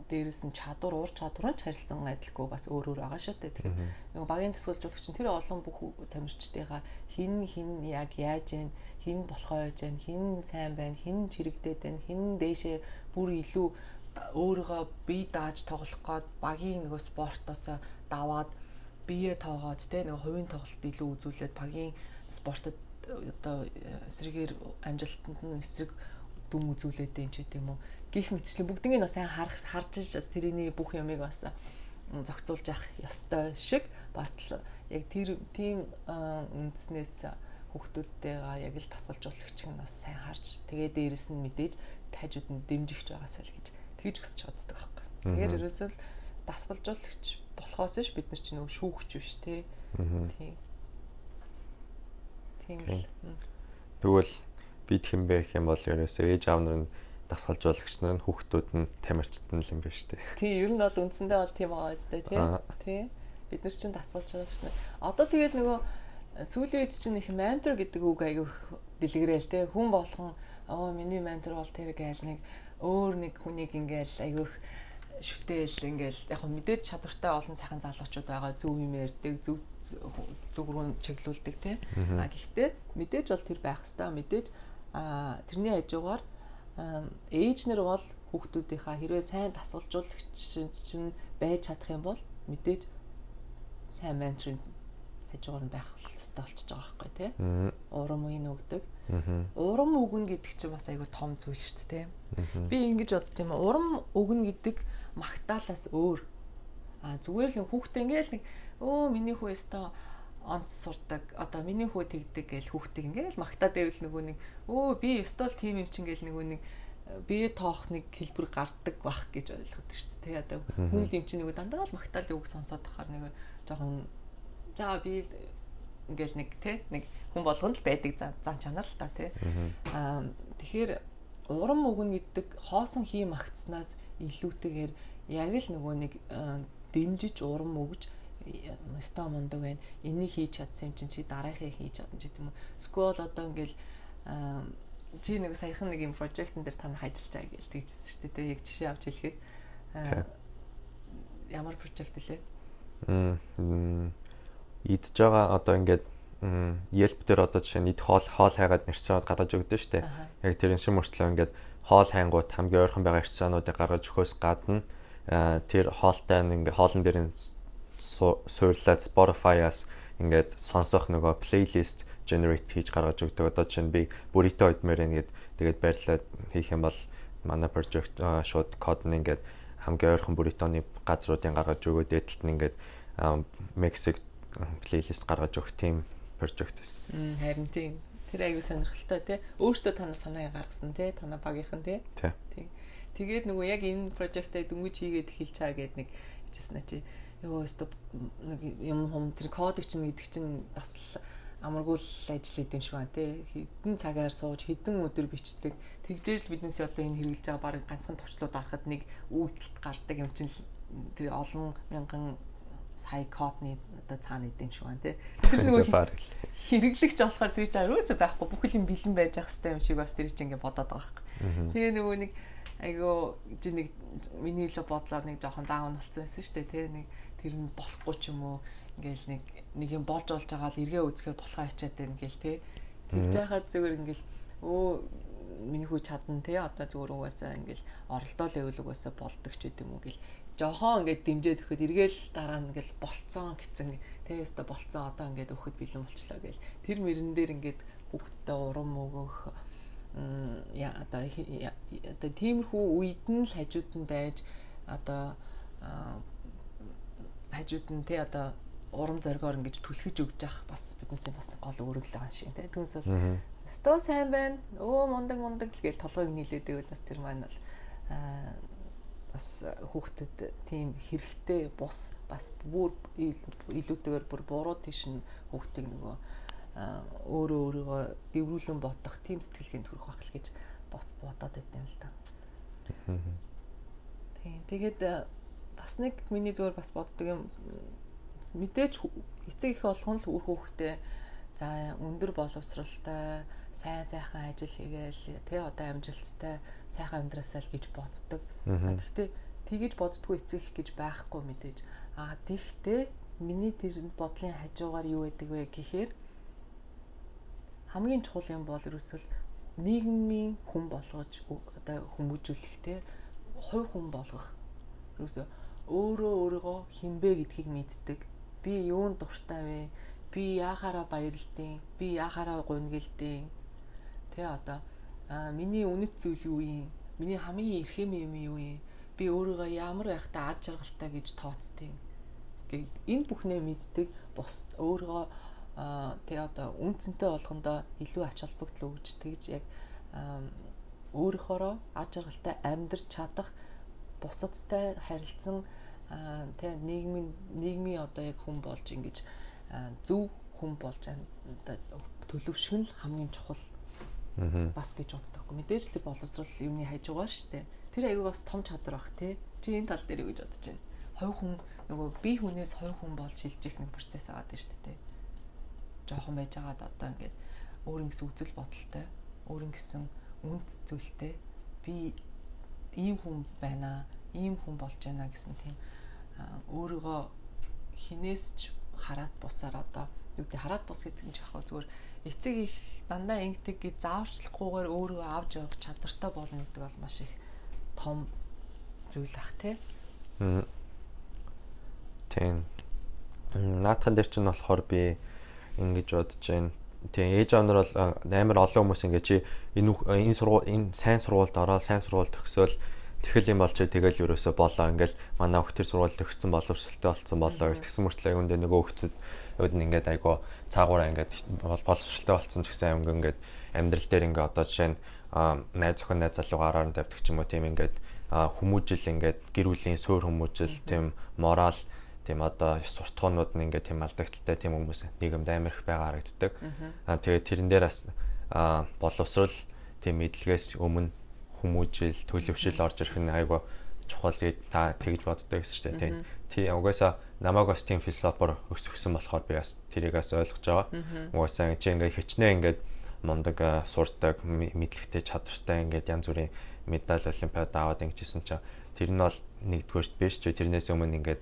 дээрээс нь чадвар уур чадвар нь харилцан адилгүй бас өөр өөр байгаа шүү дээ. Тэгэхээр нөгөө багийн төсөөлжүүлэгч чинь тэр олон бүх тамирчдынхаа хин хин яг яаж вэ? Хин болохоо яаж вэ? Хин сайн байна? Хин чирэгдээд байна? Хин дээшээ бүр илүү өөрийгөө бие дааж тоглох гээд багийн нөгөө спортоос даваад бие тоогоод те нөгөө хувийн тоглолт илүү үзүүлээд багийн спортод одоо эсрэгээр амжилтанд нь эсрэг дүм үзүүлээд дээ ч гэдэм үү гих мэтчлэн бүгднийг нь сайн харах харж бас тэрний бүх юмыг бас зохицуулж явах ёстой шиг бас яг тэр тийм үндснээс хүүхдүүдтэйгээ яг л тасалжуулагч нь бас сайн харж тэгээ дээрэс нь мэдээж тайжууд нь дэмжигч байгаасаа л гэж тэгж өсч боддог байхгүй. Тэгэхээр ерөөсөө л дасгалжуулагч болохоос ш бид нар ч нэг шүүгч биш те. Тийм. Тийм л. Тэгвэл бид хэн бэ гэх юм бол ерөөсөө ээж аав нар нь дасгалжуулагч нар нь хүүхдүүд нь тамирчид нь л юм байна шүү дээ. Тийм ер нь бол үндсэндээ бол тийм байгаа үстэй тий. Тий. Бид нар чинь дасгалжуулагч нар. Одоо тэгэл нөгөө сүүлийн үед чинь их ментор гэдэг үг аягүй дэлгэрэл тий. Хүн болгон оо миний ментор бол тэр гээл нэг өөр нэг хүнийг ингээл аягүй шүтэл ингээл яг мэдээж чадвартай олон сайхан залуучууд байгаа зөв юм ярьдаг зөв зүг рүү чиглүүлдэг тий. А гэхдээ мэдээж бол тэр байх хэвээр мэдээж а тэрний хажуугаар ээж нар бол хүүхдүүдийнхаа хэрвээ сайн дасгалжуулагч чинь байж чадах юм бол мэдээж сайн менторын хажуугаар нь байх хэрэгтэй болчихж байгаа байхгүй тий. Урам үеийн өгдөг. Урам өгнө гэдэг чинь бас айгүй том зүйл шүү дээ. Би ингэж бодд юм урам өгнө гэдэг магтаалаас өөр. А зүгээр л хүүхдээ ингээл нэг өө миний хүү өстө онц сурдаг одоо миний хүү тэгдэг гэж хүүхдийг ингээл магтаад байвал нөгөө нэг өө би өстө л тийм юм чинь гэл нөгөө нэг бие тоох нэг хэлбэр гардаг бах гэж ойлгоод шүү дээ. Одоо хүн юм чинь нөгөө дандаа л магтаалын үг сонсоод тахаар нэг жоохон за би ингээл нэг те нэг хүн болгонд л байдаг зан чанар л та те. Аа тэгэхээр урам өгнө гэдэг хоосон хий магтснаас илүүтэйгээр яг л нөгөө нэг дэмжиж урам өгж өстой мундаг байна. Энийг хийж чадсан юм чинь чи дараахыг хийж чадна ч гэдэм үү. Скол одоо ингээл чи нэг саяхан нэг юм прожектын дээр танах ажиллаж байгаа гэж тэгжсэн шүү дээ. Яг жишээ авч хэлэхэд ямар прожект лээ? Мм идж байгаа одоо ингээд Yelp дээр одоо жишээ нь ид хоол хоол хайгаад нэрсэнүүд гаргаж өгдөө шүү дээ. Яг тэрэн шиг мөртлөө ингээд хоол хайнгууд хамгийн ойрхон байгаа нэрсэнүүдийг гаргаж өгөхөөс гадна тэр хоолтой ингээд хоолн дээр суурлаад Spotify-аас ингээд сонсох нөгөө плейлист generate хийж гаргаж өгдөг. Одоо чинь би идмээр байна гэд тэгээд байрлаад хийх юм бол манай project шууд код нь ингээд хамгийн ойрхон burrito-ны газруудын гаргаж өгөөд дээдлэлт нь ингээд Мексик плейлист гаргаж өгөх тийм project байсан. Харин тийм. Тэр аягүй сонирхолтой тий. Өөртөө та нар санаа гаргасан тий. Танаа багийнхан тий. Тий. Тэгээд нөгөө яг энэ project-ыг дөнгөж хийгээд эхэлж чаа гэд нэг хичээсэн чи ёо өстө нэг юм хом тэр кодыг чинь гэдэг чинь бас амаргүй л ажил хийдэм шиг байна тий хэдэн цагаар сууж хэдэн өдөр бичдэг тэгжээж л биднээс одоо энэ хэрэгжилж байгаа баг ганцхан товчлууд арахад нэг үйлдэлт гардаг юм чинь тэр олон мянган сая кодны одоо цаана идэм шиг байна тий. Тэр чинь хэрэглэгч болохоор тэр чинь ерөөсөө байхгүй бүх юм бэлэн байж ах хэвээр юм шиг бас тэр чинь ингээд бодоод байгаа хэрэг тэгээ нөгөө нэг айгуу чи нэг миний л бодлоор нэг жоохон даун болсон байсан шүү дээ тий. Нэг тэр нь болохгүй ч юм уу ингээл нэг нэг юм болж болж байгаа л эргээ үзэхээр болохоо ачаад байна гээл те. Тэгж яхаар зүгээр ингээл өө миний хүү чадна те одоо зүгээр угаасаа ингээл оролдоо левел угаасаа болдог ч гэдэм үү гэл жохоо ингээд дэмжээд өгөхөд эргээл дараа нь ингээл болцсон гэсэн те өстө болцсон одоо ингээд өгөхөд бэлэн болчлаа гэл тэр мөрөн дээр ингээд хүүхдтэй урам өгөх яа одоо одоо тиймэрхүү үед нь л хажууд нь байж одоо хажууд нь те одоо урам зоригоор ингэж түлхэж өгж явах бас биднээс бас гол өөрөглөө байгаа шиг тийм. Түүнээс бол сто сайн байна. Өө мундаг мундаг л гэж толгойг нийлээд байвал бас тэр маань бол бас хүүхдэд тийм хэрэгтэй бус бас бүр илүүтэйгээр бүр буруу тийш нь хүүхдийг нөгөө өөрөө өөрийгөө дэврүүлэн бодох тийм сэтгэлгээнд хүрэх байх л гэж бас бодоод байт юм л да. Тийм. Тэгээд бас нэг миний зүгээр бас боддог юм мэдээж эцэг их болгон л үр хүүхдээ за өндөр боловсралтай сайн сайхан ажил хийгээл тий одоо амжилттай сайхан амьдрасаа л гэж боддог. Гэхдээ тгийж боддгүй эцэгх гэж байхгүй мэдээж. Аа тэгтээ миний тэр бодлын хажуугаар юу байдаг вэ гэхээр хамгийн чухал юм бол ерөөсөл нийгмийн хүн болгож одоо хүмүүжүүлэх те хувь хүн болгох. Ерөөсөө өөрөө өөрийгөө хинбэ гэдгийг мэддэг. Би юунд дуртай вэ? Би яахаараа баярлдیں۔ Би яахаараа гунгэлдیں۔ Тэ одоо а миний үнэт зүйл юу юм? Миний хамгийн эрхэм юм юу юм? Би өөрийгөө ямар байхтай ад жаргалтай гэж тооцдیں۔ Энэ бүхнээ мэддэг бус өөрийгөө тэ одоо үнцэнтэй болгондоо илүү ач холбогдол өгч тэгж яг өөрийнхоороо ад жаргалтай амьдрч чадах бусадтай харилцсан тэгээ нийгмийн нийгмийн одоо яг хүн болж ингэж зөв хүн болж төлөвшгөн л хамгийн чухал бас гэж боддоггүй. Мэдээж л боловсрал юуны хажуугаар штэ. Тэр аягүй бас том чадвар бах тий. Чи энэ тал дээр юу гэж бодож байна? Хой хүн нөгөө би хүнээс хой хүн болж шилжих нэг процесс агаад байна штэ тий. Жохон байж байгаад одоо ингээд өөрийн гэсэн үзэл бодолтой, өөрийн гэсэн үнц зүйлтэй би ийм хүн байна, ийм хүн болж байна гэсэн тийм өөрийгөө хинээс ч хараад бусаар одоо юу гэдэг хараад бус гэдэг нь жоохон зүгээр эцэг их дандаа ингэдэг гэж зааварчлахгүйгээр өөрөө авч явах чадвартай болно гэдэг бол маш их том зүйл ах тий. Тийм. Наатхан дээр чинь болохоор би ингэж бодож байна. Тийм ээж аанаар бол амар олон хүмүүс ингэ чи энэ энэ сургууль энэ сайн сургуульд ороод сайн сургууль төгсөөл Тэгэл юм болчих тэгэл ерөөсө болоо. Ингээл манай хөхтөр сургууль төгссөн боловсралтай болсон болоо. Гэж тэгсэн мөртлөө юунд нөгөө хөхтөд өөд нь ингээд айгу цаагаараа ингээд боловсралтай болсон ч гэсэн өнгө ингээд амьдрал дээр ингээд одоо жишээ нь найз зохион найз залуугаа араар нь тавьдаг ч юм уу тийм ингээд хүмүүжил ингээд гэр бүлийн суур хүмүүжил тийм морал тийм одоо суртахуунууд нь ингээд тийм алдагдaltaй тийм хүмүүс нийгэмд амар их байгаа харагддаг. Аа тэгээд тэрэн дээр бас боловсрал тийм мэдлэгээс өмнө хүмүүжил төлөвшил орж ирэх нь айгу чухал гэж та тэгж боддог гэсэн чинь тийм. Тий угаасаа намайг бас тийм философор өсгсөн болохоор би бас тэрийг бас ойлгож байгаа. Угаасаа чи ингээд хичнээн ингээд мундаг сурдаг мэдлэгтэй чадвартай ингээд янз бүрийн медаль олимпиад аваад ингэжсэн чинь тэр нь бол нэгдүгээрт биш ч тэрнээс өмнө ингээд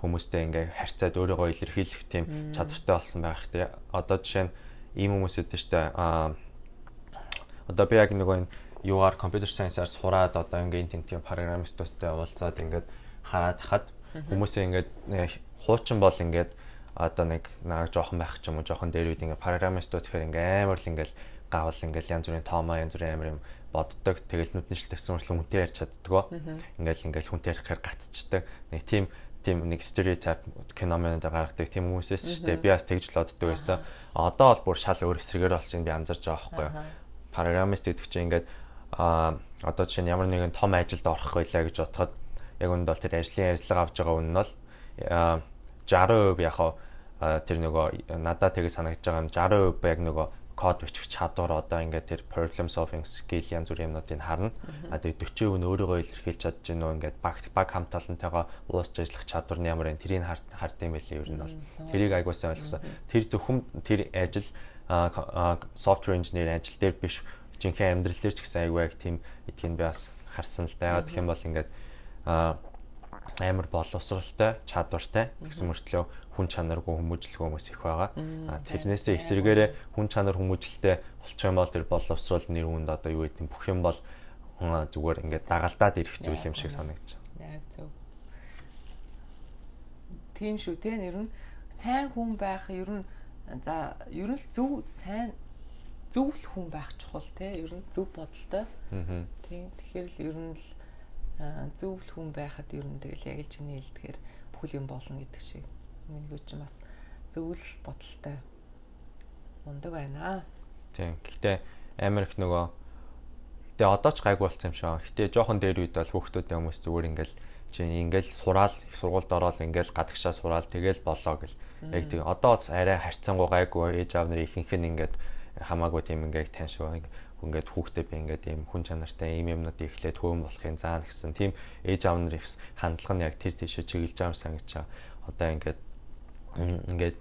хүмүүстэй ингээ харьцаад өөрийгөө илэрхийлэх тийм чадвартай болсон байх хэрэгтэй. Одоо жишээ нь ийм хүмүүс үүдээ штэ а одоо би яг нөгөө энэ юугаар компьютер сайенсаар сураад одоо ингээ энэ тийм программистуудтай уулзаад ингээд хараад хахад хүмүүсээ ингээд хуучин бол ингээд одоо нэг наа жоохон байх ч юм уу жоохон дээр үед ингээ программистууд тэгэхээр ингээ амар л ингээл гавал ингээл янз бүрийн тоомоо янз бүрийн амар юм боддог. Тэгэл нүдний шил тавьсан мөртлөө хүнтэй ярьж чаддгаа ингээл ингээл хүнтэй ярихээр гацчдаг нэг тийм тийм нэг стереотип феноменд гаргадаг тийм хүмүүсээс шүү дээ би бас тэгж л боддог байсан. Одоо бол бүр шал өөр эсрэгээр болсон би анзарч байгаа байхгүй программист гэдэг чинь ингээд а одоо жишээ нь ямар нэгэн том ажилд орох байлаа гэж бодоход яг үүнд бол тэр ажлын ярилцлага авч байгаа үн нь бол 60% яг тэр нөгөө надад тэгээ санагдаж байгаа юм 60% яг нөгөө код бичих чадвар одоо ингээд тэр problem solving skill янз бүрийн юмнуудыг харна. А тэгээ 40% нь өөрийгөө илэрхийлж чадж гэнэ үү ингээд баг баг хамталантайгаа уусч ажиллах чадвар нь ямар вэ? Тэрийг хард юм байлээ ер нь бол. Тэрийг айгуусаа ойлгосон. Тэр зөвхөн тэр ажил software engineer ажил дээр биш жинхэнэ амьдрал дээр ч гэсэн айгүй яг тийм эдгийг би бас харсан л да. Тэгэх юм бол ингээд амар боловсралтай, чадвартай гэсэн мөртлөө хүн чанаргүй хүмүүжлэх хүмүүс их байгаа. А тэрнээсээ эсрэгээрээ хүн чанар хүмүүжлэлтэй болчих юм бол тэр боловсрал нэр хүнд одоо юу гэдэг бүх юм бол зүгээр ингээд дагалдаад ирэх зүйл юм шиг санагдаж байна. Яг зөв. Тийм шүү те нэр нь сайн хүн байх ер нь за ер нь зөв сайн зөв л хүн байх чухал те ер нь зөв бодолтой. Аа. Тийм тэгэхээр л ер нь л зөв л хүн байхад ер нь тэгэл яг л чиний хэлдгээр бүхэл юм болно гэдэг шиг. Миний ч бас зөв л бодолтой мундаг байна. Тийм. Гэхдээ амар их нөгөө Гэтэ одоо ч гайгүй болсон юм шиг. Гэтэ жоохон дээр үед бол хүүхдүүдтэй хүмүүс зүгээр ингээл чи ингээл сураал их сургуульд ороод ингээл гадагшаа сураал тэгэл болоо гэл. Яг тийм одоо арай харьцангуй гайгүй ээж аав нарын ихэнх нь ингээд хамаагүй тийм ингээд таньшгүй ингээд хүүхдээ би ингээд ийм хүн чанартай ийм юмнуудыг эхлээд хөөн болохын заана гэсэн тийм ээж аав нарын хандлага нь яг тэр тийшээ чиглэж байгаа юм байгаа. Одоо ингээд ингээд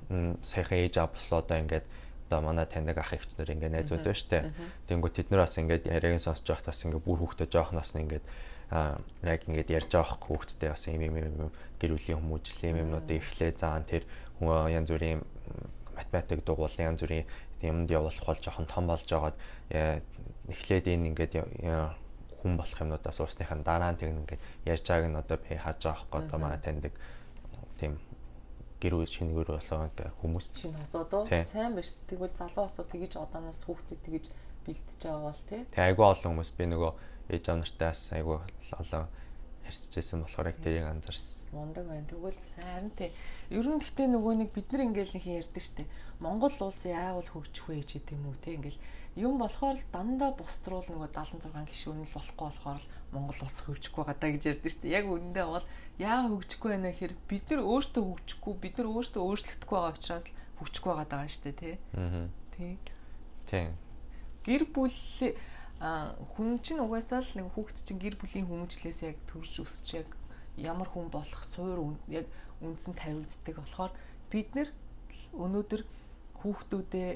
саяхан ээж аав болсоо одоо ингээд одоо манай таньдаг ах ихчнэр ингээд найзууд байна штэ. Тэнгүү тэд нар бас ингээд яриаг сонсож байхад бас ингээд бүр хүүхдээ жоохноос нь ингээд а яг ингээд ярьж байгаа хүүхдтэй бас ийм ийм ийм гэр бүлийн хүмүүжил ийм юмнуудыг эхлээ заан тэр янз бүрийн математик дугуул янз бүрийн юмд явуулах бол жоохон том болж байгаад эхлээд энэ ингээд хүн болох юмнуудаас уусныхаа дараа нь тэг ингээд ярьж байгааг нь одоо би хааж байгаа хгүй одоо манай таньдаг тийм гэр бүл шинэ гэр болсон хүмүүс. Шинэ дөө сайн биш тэгвэл залуу хосоо тэгэж одооноос хүүхдэд тэгэж бэлтэж байгаа бол тий. Айгүй олон хүмүүс би нөгөө ээж аав нартаас айгүй олон харьцажсэн болохоор яг тэрийг анзаарсан мундаг байна. Тэгвэл харин тий. Ер нь гэхдээ нөгөө нэг бид нар ингээл нэг ярьдаг штеп. Монгол улс яавал хөгжих вэ гэдэг юм уу тий. Ингээл юм болохоор л дандаа бусдруул нөгөө 76 гишүүн л болохгүй болохоор л Монгол улс хөгжихгүй байгаа даа гэж ярьдаг штеп. Яг үүндээ бол яа хөгжихгүй байна гэхээр бид нар өөрсдөө хөгжихгүй, бид нар өөрсдөө өөрчлөгдөхгүй байгаа учраас хөгжихгүй байгаа даа штеп тий. Аа. Тий. Тий. гэр бүл хүн чинь угаасаа л нэг хүүхэд чинь гэр бүлийн хүмүүжлээс яг төрж өсч яг ямар хүн болох суур яг үндсэн тавигддаг болохоор бид нэр өнөөдөр хүүхдүүдээ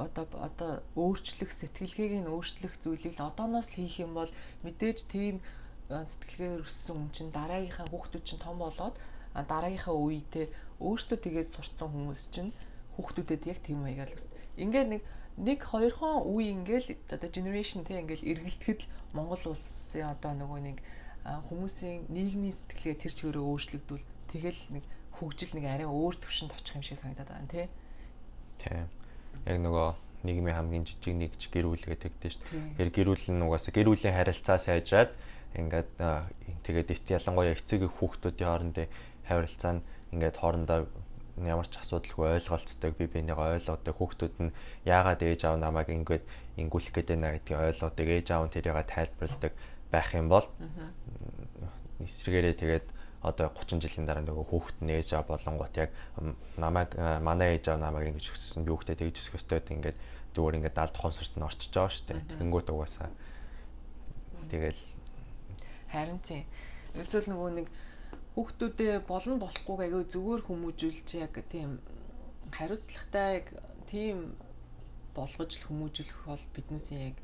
одоо одоо өөрчлөх сэтгэлгээг нь өөрчлөх зүйлийг л одооноос л хийх юм бол мэдээж тийм сэтгэлгээр өссөн хүн чинь дараагийнхаа хүүхдүүд чинь том болоод дараагийнхаа үедээ өөртөө тэгээд сурцсан хүмүүс чинь хүүхдүүдэд яг тийм маягаар л өс. Ингээд нэг нэг хоёрхон үе ингээл одоо generation те ингээл эргэлдэхэд Монгол улсын одоо нөгөө нэг хүмүүсийн нийгмийн сэтгэлгээ тэр чигээрээ өөрчлөгдвөл тэгэл нэг хөгжил нэг арай өөр төвшөнд очих юм шиг санагдаад байна тий. Тийм. Яг нөгөө нийгмийн хамгийн жижиг нэгж гэр бүл гэдэг дээ шүү дээ. Тэр гэр бүл нь угаасаа гэр бүлийн харилцаа сайжраад ингээд тэгээд эт ялангуяа эцэг их хүүхдүүдийн хоорондын харилцаа нь ингээд хоорондоо ямар ч асуудалгүй ойлголцдог би бинийгаа ойлгодог хүүхдүүд нь яагаад ээж аав намайг ингээд ингүүлэх гэдэг нэ гэдгийг ойлгодог ээж аав нь тэрийг тайлбарладаг байх юм бол эсрэгээрээ тэгээд одоо 30 жилийн дараа нөгөө хүүхэд нээж аа болонгот яг намайг манай ээж аа намайг ингэж өссөн би хүүхдэд тэгж өсөх ёстой гэдэг ингээд зүгээр ингээд даалт тухамсарт нь орчиж байгаа шүү дээ. Тэнгүүт угаасаа. Тэгэл харин тийм эсвэл нөгөө нэг хүүхдүүдээ болно болохгүйг аягүй зүгээр хүмүүжүүлж яг тийм хариуцлагатай яг тийм болгож л хүмүүжүүлэх бол биднээс яг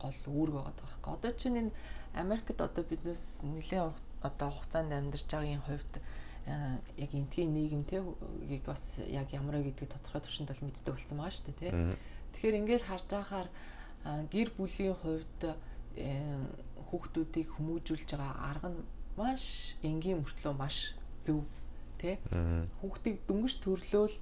гол үүрэг байгаа байхгүй. Одоо чинь энэ Америкт одоо биднээс нэлээд одоо хугацаанд амьдарч байгаагийн хувьд яг энтгийн нийгэм те бас яг ямар вэ гэдгийг тодорхой төвшөнд бол мэддэг болсон байгаа шүү дээ те. Тэгэхээр ингээд харж байхаар гэр бүлийн хувьд хүүхдүүдийг хүмүүжүүлж байгаа арга нь маш энгийн мөртлөө маш зөв те. Хүүхдийг дөнгөж төрлөөл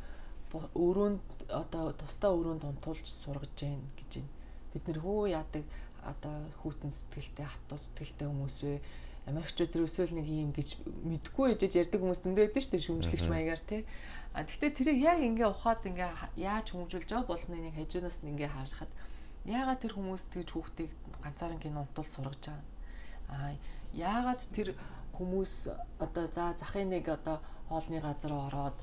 өрөөнд одоо тусдаа өрөөнд унтуулж сургаж гэн гэж байна. Бид нэр хөө яадаг одоо хүүтэн сэтгэлтэй хатуу сэтгэлтэй хүмүүс вэ? Америкчууд ерөөсөө нэг юм гэж мэдгүй ээжэж ярьдаг хүмүүс зөндөө байдаг шүү дээ шүмжлэгч маягаар тий. А тэгвэл тэрийг яг ингээ ухаад ингээ яаж хүмүүжүүлж байгаа болгоны нэг хажуунаас нь ингээ харахад яагаад тэр хүмүүс тэгж хүүхдийг ганцаараа кино унтуул сургаж байгаа. А яагаад тэр хүмүүс одоо за захын нэг одоо хоолны газар ороод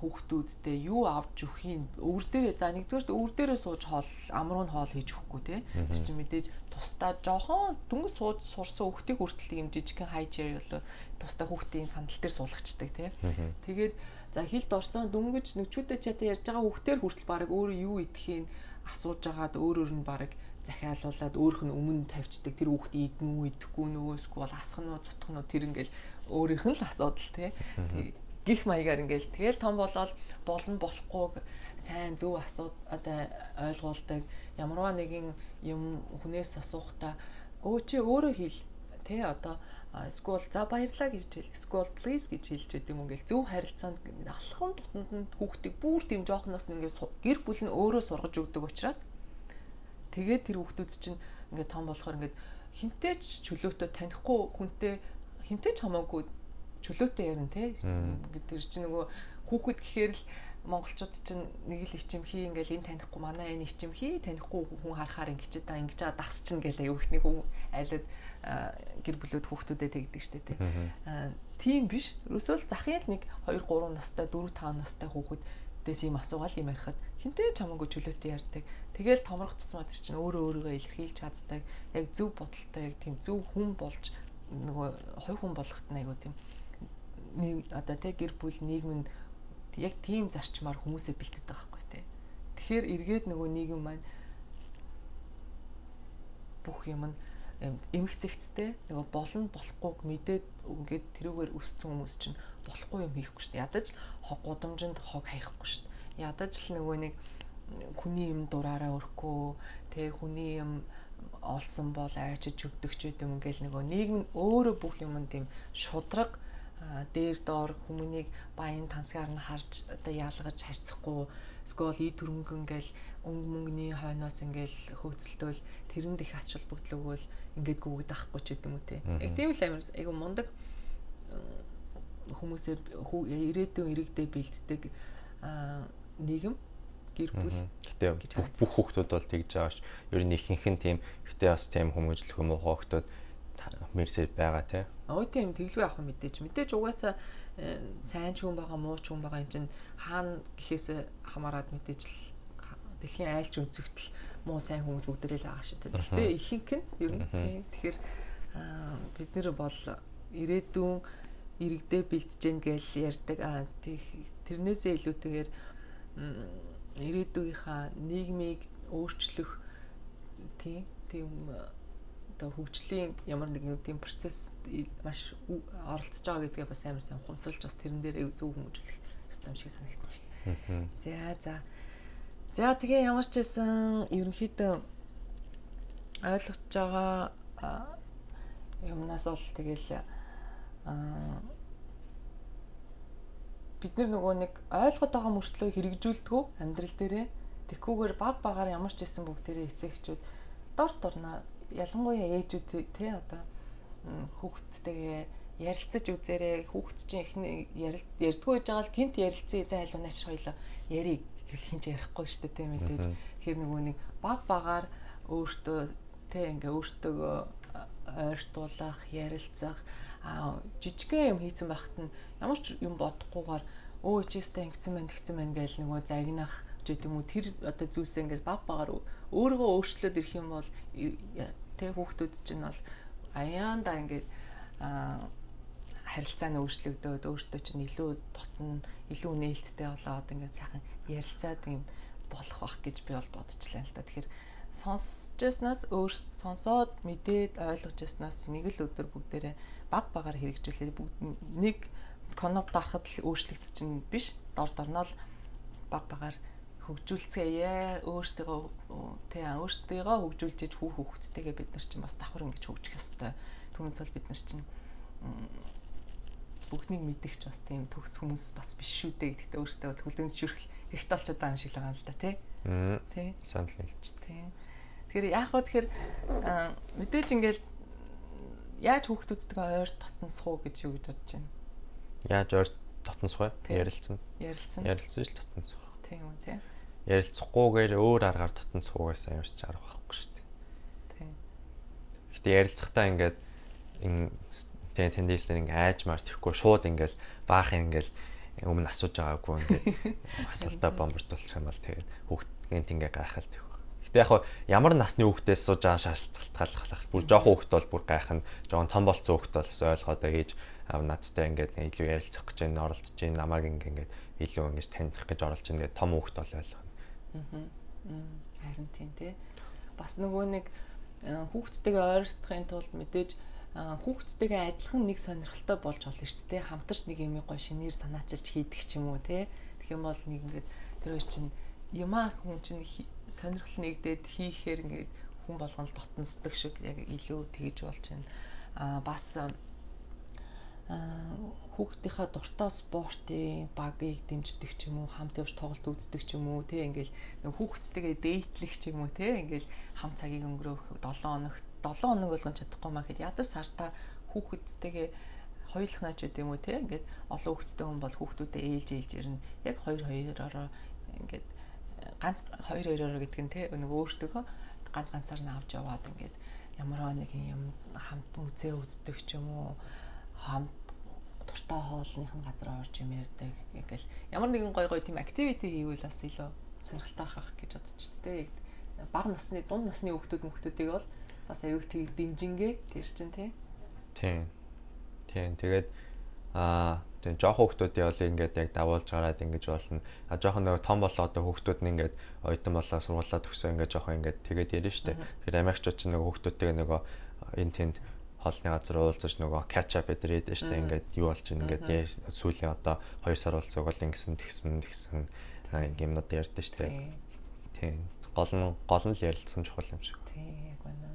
хүүхдүүдтэй юу авч өгхийн өвөр дээрээ за нэгдүгээр өвөр дээрээ сууж хоол амруу нь хоол хийж өгөхгүй те чи мэдээж тусдаа жоохон дүнгийн сууж сурсан хүүхдийг хүртэл юм жижигхэн хай чир болоо тусдаа хүүхдийн сандал дээр суулгачдаг те тэгээд за хилд орсон дүнгэж нэгчүүдэд чадаа ярьж байгаа хүүхдээр хүртэл баг өөрөө юу идэхийг асууж агаад өөр өөр нь баг захиалуулаад өөрөх нь өмнө тавьчихдаг. Тэр хүүхд идэн үү идэхгүй нөөсгүй бол асах нь уу цутах нь уу тэр ингээл өөрийнх нь л асуудал тий гих маягаар ингээл. Тэгэл том болоод болно болохгүйг сайн зөв асууд одоо ойлгуулдаг ямарваа нэгэн юм хүнээс асуухта өө чи өөрөө хэл. Тэ одоо school за баярлаа гэж хэл school please гэж хэлж яд юм ингээл зөв харилцаанд алхам тутанд нь хүүхдийг бүр тийм жоохноос нь ингээд гэр бүл нь өөрөө сургаж өгдөг учраас тэгээд тэр хүүхдүүд чинь ингээд том болохоор ингээд хинтээч чөлөөтэй танихгүй хүнтэй хинтээч хамаагүй чөлөөтэй ярина те. Тэр чинь нөгөө хүүхэд гэхээр л монголчууд чинь нэг л ичимхий ингээл энэ танихгүй манай энэ ичимхий танихгүй хүн харахаар ингэж та ингэж байгаа дас чинь гээл аюу ихний хүн айлад гэр бүлүүд хүүхдүүдэд тэгдэг штэ те. Тийм биш. Ерөөсөө л захын л нэг 2 3 настай 4 5 настай хүүхэдээс ийм асуугаал юм ярихад хинтээ чамаагүй чөлөөтэй ярьдаг. Тэгэл томрох тусмаа тэр чинь өөрөө өөрийгөө илэрхийлж чаддаг. Яг зөв бодолтой яг тийм зөв хүн болж нөгөө хувь хүн болгохт нь айгу тийм нэг одоо тэг гэр бүл нийгэм нь яг тийм зарчмаар хүмүүсээ бэлтгэдэг байхгүй тий. Тэгэхээр эргээд нөгөө нийгэм маань бүх юм нь эмх зэгцтэй нөгөө болно болохгүйг мэдээд ингээд тэрүүгээр өссөн хүмүүс чинь болохгүй юм хийхгүй шүү дээ. Ядаж хог гудамжинд хог хаяхгүй шүү дээ. Ядаж л нөгөө нэг хүний юм дураараа өрөхгүй тэг хүний юм олсон бол айчиж өгдөг ч гэдэм ингээл нөгөө нийгэм нь өөрөө бүх юмд тийм шудраг дээр доор хүмүүнийг баян тансгаар нь харж одоо яалгаж харьцахгүй скол и төрөнгө ингээл өнгө мөнгөний хойноос ингээл хөөцөлтөөл тэрэнд их ач холбогдол өгвөл ингээд гүгд ахгүй ч гэдэм үү те. Яг тийм л амир айгу мундаг хүмүүсээ ирээдүйн иргэдээ бэлддэг нийгэм гэр бүл. Гэтэ бүх хүүхдүүд бол тэгж байгаа ш. Ер нь ихэнх нь тийм гэтэ бас тийм хүмүүжлэх юм уу хүүхдүүд мерсед байгаа тий. Өө тийм тэглгүй авах мэдээж. Мэдээж угаасаа э, сайн ч хүн байгаа, муу ч хүн байгаа юм чинь хаана гэхээс хамаарат мэдээж л дэлхийн айлч өнцөгтөл муу сайн хүмүүс бүгдээрээ л байгаа шүү дээ. Гэхдээ ихэнх нь ер нь тийм. Тэгэхээр бид нэр бол ирээдүйн иргэдээ бэлдэж гэн гэж ярьдаг. Тэрнээсээ илүүтэйгээр ирээдүйнхаа нийгмийг өөрчлөх тийм тийм одоо хөгжлийн ямар нэгэн тийм процесс маш оролцож байгаа гэдгээ бас амар сайн ухамсарлаж бас тэрэн дээр зөв хүмүүжүүлэх юм шиг санагдсан шүү дээ. За за. За тэгээ ямар ч байсан ерөнхийдөө ойлгож байгаа юмнаас бол тэгэл бид нар нөгөө нэг ойлгоод байгаа мөртлөө хэрэгжүүлдэггүй амьдрал дээрээ тэгхүүгээр баг багаар ямар ч байсан бүгдээрээ эцэгчүүд дор дорно ялангуяа ээжүүд те одоо хүүхдтэйгээ ярилцаж үзээрэй хүүхд чинь ихний ярьдгүй байж байгаа л гинт ярилцъя за илүү нааш хоёлоо. Яриг гэл хинч ярихгүй шүү дээ те мэдээж хэр нөгөө нэг баг багаар өөртөө те ингээ өөртөө ойртуулах ярилцах жижигхэн юм хийцэн байхад нь ямар ч юм бодохгүйгээр өө чистэй ингэсэн байна тэгсэн байна гэж нөгөө загнах гэдэг юм уу тэр одоо зүйлсээ ингээд баг багаар өөрийгөө өөрчлөөд ирэх юм бол тэг хүүхдүүд чинь бол аяанда ингээд аа харилцаа нь өөрчлөгдөөд өөртөө чинь илүү дотн илүү нээлттэй болоод ингээд сайхан ярилцаад юм болох бах гэж би бол бодчихлаа л да. Тэгэхээр сонсчээснаас өөр сонсоод мэдээд ойлгож яснаас нэг л өдөр бүгдээрээ баг багаар хэрэгжүүлээ бүгд нэг коноп дарахад л өөрчлөгдөж чинь биш дор дорноо л баг багаар хөгжүүлцгээе өөрсдөө тий өөрсдөө хөгжүүлж хүү хөвгттэйгээ бид нар чинь бас давхар ингэж хөгжих ёстой түүнээс бол бид нар чинь бүгднийг мэдгч бас тийм төгс хүмүүс бас биш шүү дээ гэдэгтээ өөрсдөө хүлээн зөвшөөрөх хэрэгтэй болчиход байгаа юм шиг л байгаа юм л да тий. Тий. Санал нийлж. Тий. Тэгэхээр яг хөө тэгэхээр мэдээж ингээл яаж хүүхдүүдтэйгээ ойр татнасах уу гэж юу гэж бодож байна. Яаж ойр татнасах вэ? Ярилцсан. Ярилцсан. Ярилцсан л татнасах. Тийм үү, тий. Ярилцахгүйгээр өөр аргаар татнасах уугаас ямарч арга байхгүй шүү дээ. Гэтэ ярилцахтаа ингээд тэгээ тэндээсээ ингээ айжмаар тэхгүй шууд ингээл баах ингээл өмнө асууж байгаагүй ингээд асуултаа бомбардуулчих юм бол тэгээд хүүхдийн ингээ гайхал тэх. Гэтэ яг ямар насны хүүхдээс сууж байгаа шалтгааллах бүр жоохон хүүхд бол бүр гайхна. Жоохон том болцсон хүүхд бол ойлгоод ээж аав надтай ингээд илүү ярилцах гэж байна, оролцож байна, намайг ингээд илүү ингэж таних гэж оролж байна гэдэг том хүүхд бол ойлгоно. Харин тийм тий. Бас нөгөө нэг хүүхдтэйгээ ойртохын тулд мэдээж хүүхдтэйгээ адилхан нэг сонирхолтой болж болно шүү дээ. Хамтарч нэг юм гоё шинээр санаачилж хийдэг ч юм уу те. Тэгэх юм бол нэг ингээд тэр хоёр чинь юмаа хүн чинь сонирхол нэгдээд хийхээр ингээд хүн болгон л дотносдог шиг яг илүү тэгж болж байна. Аа бас хүүхдийнхаа дуртай спортын багийг дэмждэг ч юм уу хамт явж тоглолт үздэг ч юм уу тий ингээл хүүхдтэйгээ дээтлэх ч юм уу тий ингээл хам цагийг өнгөрөөх 7 хоногт 7 хоног болгон чадахгүй маа гэхэд ядаж сартаа хүүхэдтэйгээ хоёулах наач гэдэг юм уу те ингээд олон хүүхэдтэй хүн бол хүүхдүүдэд ээлж ээлж ирнэ. Яг хоёр хоёроо ингээд ганц хоёр хоёроо гэдэг нь те нэг өөртөө ганц ганцаар нь авч яваад ингээд ямар нэг юм хамт музей үздэг ч юм уу хамт дуртай хоолных нь газар орж юм ярьдаг ингээл ямар нэгэн гой гой тийм активити хийвэл бас илүү сонирхолтой авах гэж бодчих тээ бага насны дунд насны хүүхдүүд мөхтүүдийг бол бас аюух тийг дэмжингээ тэр чин тий. Тийм. Тийм. Тэгээд аа тийм жоохон хүүхдүүдийн бол ингээд яг давуулж гараад ингэж болно. А жоохон нөгөө том болоо одоо хүүхдүүд нь ингээд оюутан болоо сургуулаа төгсөө ингээд жоохон ингээд тэгээд ярина штэ. Тэгэхээр Америкчууд ч нөгөө хүүхдүүдтэйгээ нөгөө энэ тэнд хоолны газар уулзаж нөгөө catch up гэдэг штэ ингээд юу болж ин ингээд сүүлийн одоо 2 сар болцоог бол ингэсэн тэгсэн тэгсэн юмнууд ярьдэн штэ. Тийм. Гол нь гол нь л ярилцсан чухал юм шиг. Тийм яг байна.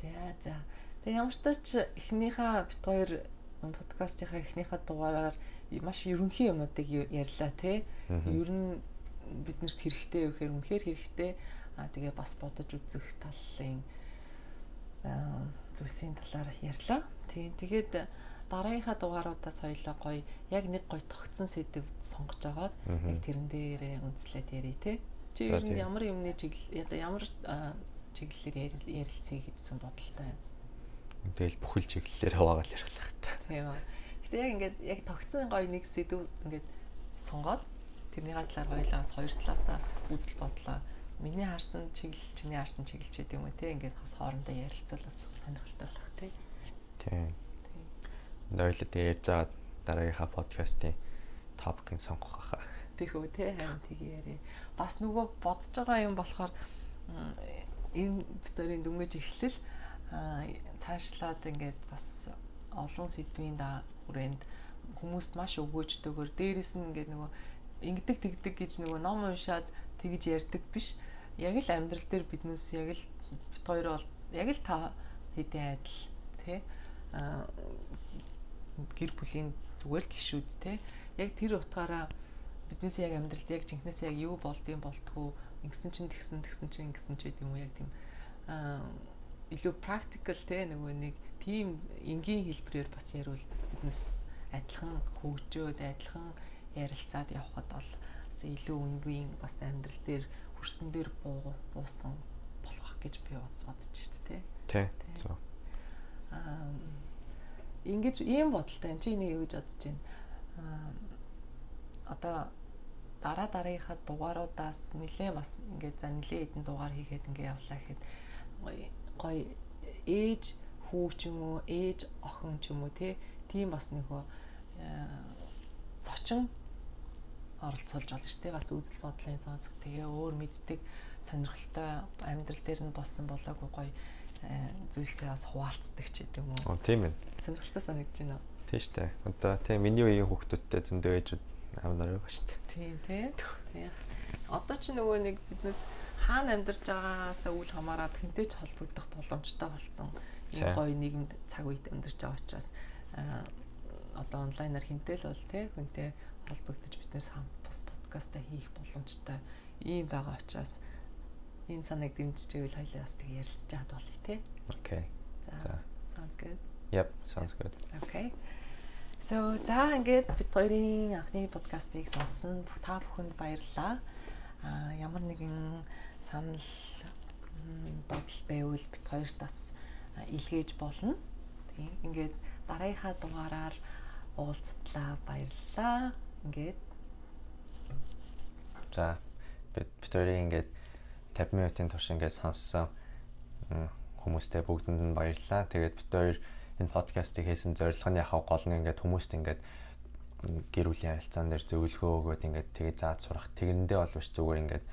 За за. Тэгээ ямар ч тач эхнийхээ бит хоёр подкастынхаа эхнийхээ дугаараар маш ерөнхий юмнуудыг ярьлаа тий. Ер нь биднэрт хэрэгтэй юу гэхээр үнэхээр хэрэгтэй. Аа тэгээ бас бодож үзэх талын зүйлсийн талаар ярьлаа. тий. Тэгээд дараагийнхаа дугааруудаас хоёлаа гоё яг нэг гоё тогтсон сэдв сонгож агаад яг тэрэн дээрээ үндэслээд ярий тий. Чи ямар юмны чиглэл ямар чиглэлээр ярилцъя гэдсэн бодолтой байна. Тэгэл бүхэл чиглэлээр хаваагаал ярих та. Тийм үү. Гэтэ яг ингээд яг тогтсон гоё нэг сэдв ингээд сонгоод тэрний талаар хоёлаас хоёр талаасаа үзэл бодлоо миний харсан чиглэл чиний харсан чиглэл ч гэдэг юм уу те ингээд бас хоорондоо ярилцвал бас сонирхолтой болох тий. Тийм. Нойлд ярьж байгаа дараагийнхаа подкастын топикийг сонгох хаа. Тийх үү те харин тийг яриа. Бас нөгөө бодож байгаа юм болохоор энэ битэрийн дүнгэж эхлэл цаашлаад ингээд бас олон сэдвийн да хүрээнд хүмүүст маш өгөөжтэйгээр дээрэс нь ингээд нөгөө ингэдэг тэгдэг гэж нөгөө ном уншаад тэгж ярьдаг биш. Яг л амьдрал дээр биднээс яг л бит хоёр бол яг л та хэдийн адил тий гэр бүлийн зүгээр л гişүүд тий яг тэр утгаараа биднээс яг амьдралд яг жинхнээс яг юу болдгийг болтгоо ингэсэн чинь тэгсэн тэгсэн чинь ингэсэн ч гэдэг юм уу яг тийм. Илүү practical те нөгөө нэг тийм энгийн хэлбэрээр бас ярил биднес адилхан хөгжөөд адилхан ярилцаад явхад бол бас илүү энгийн бас амьдрал дээр хөрсөн дээр буу буусан болох гэж би бодож байна те. Тий. Зөв. Аа ингэж ийм бодолтой чи энийг юу гэж бодож байна? Аа одоо дараа дараагийнхаа дугааруудаас нэлээ бас ингээд за нэлээ хэдэн дугаар хийгээд ингээд явлаа гэхэд гоё ээж хүү ч юм уу ээж охин ч юм уу тийм бас нөгөө э, зочин оролцуулж болно шүү дээ. Бас үзэл бодлын сонсох тэгээ өөр мэддэг сонирхолтой амьдрал дээр нь болсон болоогүй гоё э, зүйлсээ бас хуваалцдаг ч гэдэг юм уу. Оо тийм ээ. Сонирхолтой санагдаж байна. Тийм шүү дээ. Одоо тийм миний үеийн хүүхдүүдтэй зөндөө ээжүүд аавнаар байгаа шүү дээ. Тийм тий. Тийм. Одоо ч нөгөө нэг биднес хаана амьдарч байгаагаасаа үл хамааран тэнтэй ч холбогдох боломжтой болсон. Энэ гоё нийгэмд цаг үед амьдарч байгаа учраас одоо онлайнаар хинтэл бол тий хүнтэй холбогдож нэр хамт бас подкастаа хийх боломжтой ийм байгаа учраас энэ санааг дэмжиж ивэл хоёлаа бас тэг ярилцж чад болъё тий. Окей. За. Sounds good. Yep, sounds good. Okay. So за ингээд бид хоёрын анхны подкастыг сонссон та бүхэнд баярлалаа. А ямар нэгэн санал бодол байвал бид хоёрт бас илгээж болно. Тийм. Ингээд дараагийнхаа дугаараар уулзтлаа баярлалаа. Ингээд за бид бид хоёрын ингээд 50 минутын турш ингээд сонссон хүмүүстээ бүгдэнд нь баярлалаа. Тэгээд бид хоёр энэ подкастыг хийсэн зорилго нь яхаа гол нь ингээд хүмүүст ингээд гэр бүлийн харилцаан дээр зөвлөгөө өгөөд ингээд тэгээ зааж сурах. Тэгэндээ бол биш зүгээр ингээд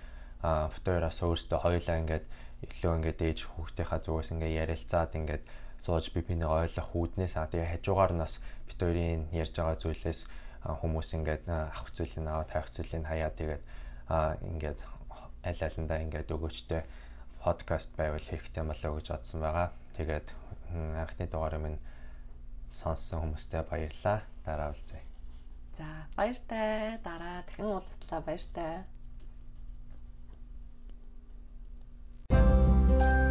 аа битүүраас өөрсдөө хоёулаа ингээд илүү ингээд ээж хүүхдийнхаа зүгээс ингээд ярилцаад ингээд сууж би бинийг ойлгох үүднээс аа тэгээ хажуугаар нас бит хоёрын ярьж байгаа зүйлээс хүмүүс ингээд авах зүйлийг аваад тавих зүйлийг хаяад тэгээд аа ингээд аль алиндаа ингээд өгөөчтэй подкаст байвал хэрэгтэй болоо гэж бодсон байгаа. Тэгээд анхны дугаарыг минь сонссон хүмүүстээ баярлалаа. Дараа уулзъя. За, баяртай. Дараа дахин уулзлаа. Баяртай. thank you